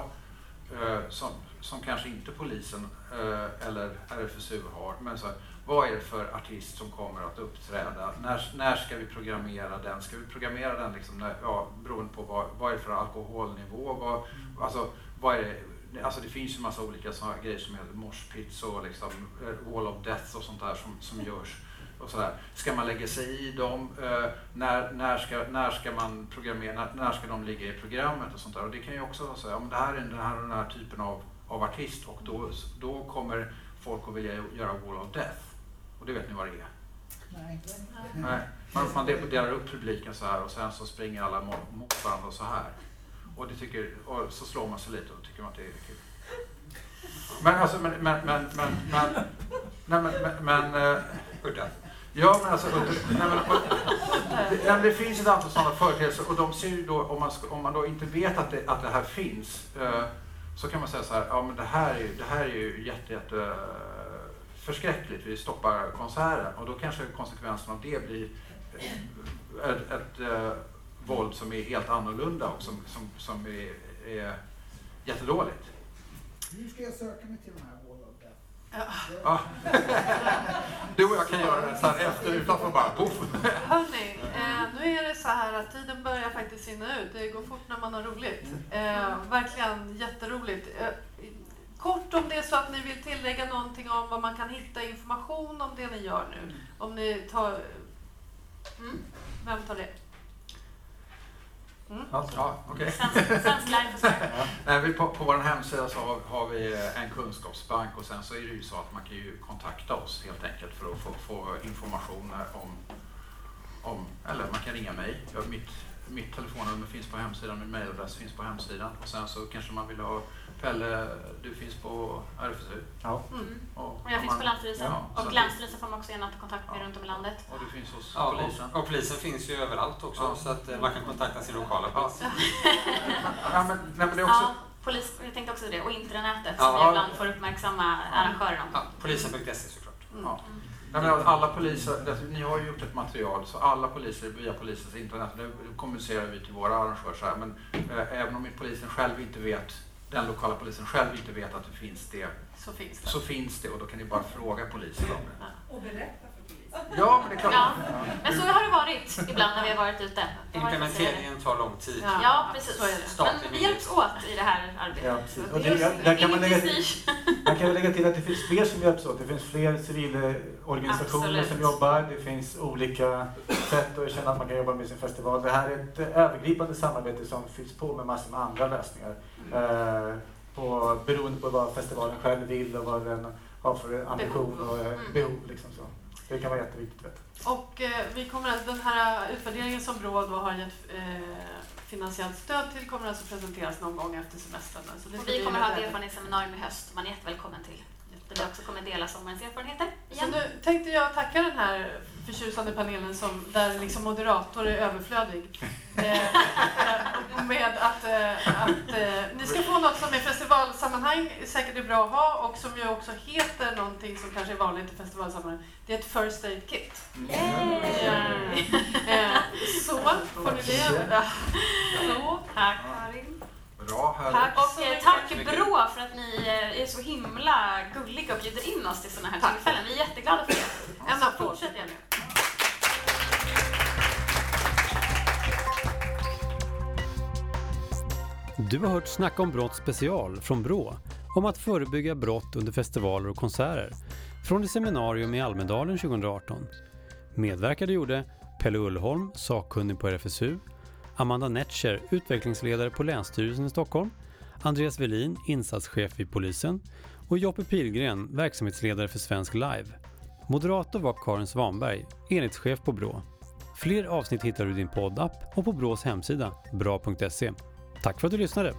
Speaker 5: eh, som, som kanske inte polisen eh, eller RFSU har, men så här, vad är det för artist som kommer att uppträda? När, när ska vi programmera den? Ska vi programmera den liksom när, ja, beroende på vad, vad är det för alkoholnivå? Vad, alltså, vad är det, Alltså det finns en massa olika såna grejer som heter moshpits och liksom eh, wall of death och sånt där som, som görs. Och sådär. Ska man lägga sig i dem? Eh, när, när, ska, när ska man programmera? När, när ska de ligga i programmet och sånt där? Och det kan ju också vara så här, ja, men det här är den här, den här typen av, av artist och då, då kommer folk att vilja göra wall of death. Och det vet ni vad det är?
Speaker 8: Nej.
Speaker 5: Nej. Man, man delar upp publiken så här och sen så springer alla mot, varandra så här. Och, det tycker, och så slår man sig lite och då tycker man att det är kul. Men alltså, men, men, men, men, men, nej, men, men, men eh,
Speaker 4: Udda.
Speaker 5: Ja, men alltså, nej, men, och, det, det finns ett antal sådana företeelser och de ser ju då, om man, om man då inte vet att det, att det här finns, eh, så kan man säga så här, ja men det här är ju, det här är ju jätte, jätte eh, förskräckligt, vi stoppar konserten och då kanske konsekvensen av det blir ett, ett eh, våld som är helt annorlunda och som, som, som är, är jättedåligt.
Speaker 8: Hur ska jag söka mig till de här Wall of Death?
Speaker 5: Ja. (laughs) Du och jag kan göra det så här efter utanför bara poff.
Speaker 2: Hörni, eh, nu är det så här att tiden börjar faktiskt rinna ut. Det går fort när man har roligt. Eh, verkligen jätteroligt. Eh, kort om det är så att ni vill tillägga någonting om vad man kan hitta information om det ni gör nu. Om ni tar... Mm, vem tar det? Mm. (laughs)
Speaker 5: Ja. Nej, vi på, på vår hemsida så har, har vi en kunskapsbank och sen så är det ju så att man kan ju kontakta oss helt enkelt för att få, få information om, om, eller man kan ringa mig. Jag, mitt, mitt telefonnummer finns på hemsidan, min mailadress finns på hemsidan och sen så kanske man vill ha Pelle, du finns på RFSU.
Speaker 6: Ja.
Speaker 2: Mm.
Speaker 3: Och jag finns på Länsstyrelsen.
Speaker 5: Ja,
Speaker 3: och Länsstyrelsen får man också gärna ta kontakt med
Speaker 5: Ja.
Speaker 3: runt om i landet.
Speaker 5: Och du finns hos
Speaker 4: Ja,
Speaker 5: polisen.
Speaker 4: och, och polisen finns ju överallt också
Speaker 5: Ja.
Speaker 4: så att eh, man kan kontakta sin lokala polis.
Speaker 5: Ja, men, nej, men det är också,
Speaker 3: Ja, polis, jag tänkte också det. Och intranätet
Speaker 4: Ja.
Speaker 3: som jag ibland får uppmärksamma arrangörer om.
Speaker 4: Ja, polisen.se såklart.
Speaker 5: Ja. Nej, men alla poliser, ni har ju gjort ett material så alla poliser via polisens internet, det kommunicerar vi till våra arrangörer så här, men eh, även om polisen själv inte vet, den lokala polisen själv inte vet att det finns det,
Speaker 2: Så finns det.
Speaker 5: så finns det och då kan ni bara fråga polisen om det.
Speaker 9: Och berätta för polisen.
Speaker 5: Ja, men det är klart.
Speaker 3: Ja, men så har det varit ibland när vi har varit ute.
Speaker 4: Implementeringen tar lång tid.
Speaker 2: Ja.
Speaker 3: Ja, precis.
Speaker 2: Så är det.
Speaker 3: Men vi hjälps åt i det här arbetet.
Speaker 6: Ja, precis. Och
Speaker 3: det
Speaker 6: det-
Speaker 3: är
Speaker 6: där kan man lägga. Man kan väl lägga till att det finns fler som hjälps åt. Det finns fler civilorganisationer
Speaker 3: Absolut.
Speaker 6: som jobbar. Det finns olika sätt att känna att man kan jobba med sin festival. Det här är ett övergripande samarbete som fylls på med massor med andra lösningar. Eh, på, beroende på vad festivalen själv vill och vad den har för ambition
Speaker 2: Behov.
Speaker 6: och eh,
Speaker 3: Mm.
Speaker 6: behov. Liksom så. Det kan vara jätteviktigt.
Speaker 2: Och eh, vi kommer, att- den här utvärderingen som Brå har gett eh, finansiellt stöd till kommer alltså presenteras någon gång efter semestrarna. Så det
Speaker 3: Och vi kommer ha ett erfarenhetsseminarium i höst. Man är jättevälkommen till. Där vi också kommer dela sommarens erfarenheter
Speaker 2: Så
Speaker 3: igen.
Speaker 2: nu tänkte jag tacka den här förtjusande panelen som, där liksom moderator är överflödig. (laughs) Eh, med att, eh, att eh, ni ska få något som i festivalsammanhang säkert är bra att ha och som ju också heter någonting som kanske är vanligt i festivalsammanhang. Det är ett first aid kit. (laughs) Eh, så får ni det. Så.
Speaker 3: Tack Karin.
Speaker 5: Bra,
Speaker 2: Tack.
Speaker 5: härligt.
Speaker 3: Och eh, tack Brå för att ni eh, är så himla gulliga och bjuder in oss till sådana här
Speaker 2: Tack.
Speaker 3: tillfällen. Vi är jätteglada för det.
Speaker 2: Applåd.
Speaker 3: fortsätt gärna.
Speaker 1: Du har hört Snacka om brott special från Brå om att förebygga brott under festivaler och konserter från ett seminarium i Almedalen 2018. Medverkade gjorde Pelle Ullholm, sakkunnig på RFSU, Amanda Netscher, utvecklingsledare på Länsstyrelsen i Stockholm, Andreas Velin, insatschef vid polisen och Joppe Pilgren, verksamhetsledare för Svensk Live. Moderator var Karin Svanberg, enhetschef på Brå. Fler avsnitt hittar du i din poddapp och på Brås hemsida, bra.se. Tack för att du lyssnade!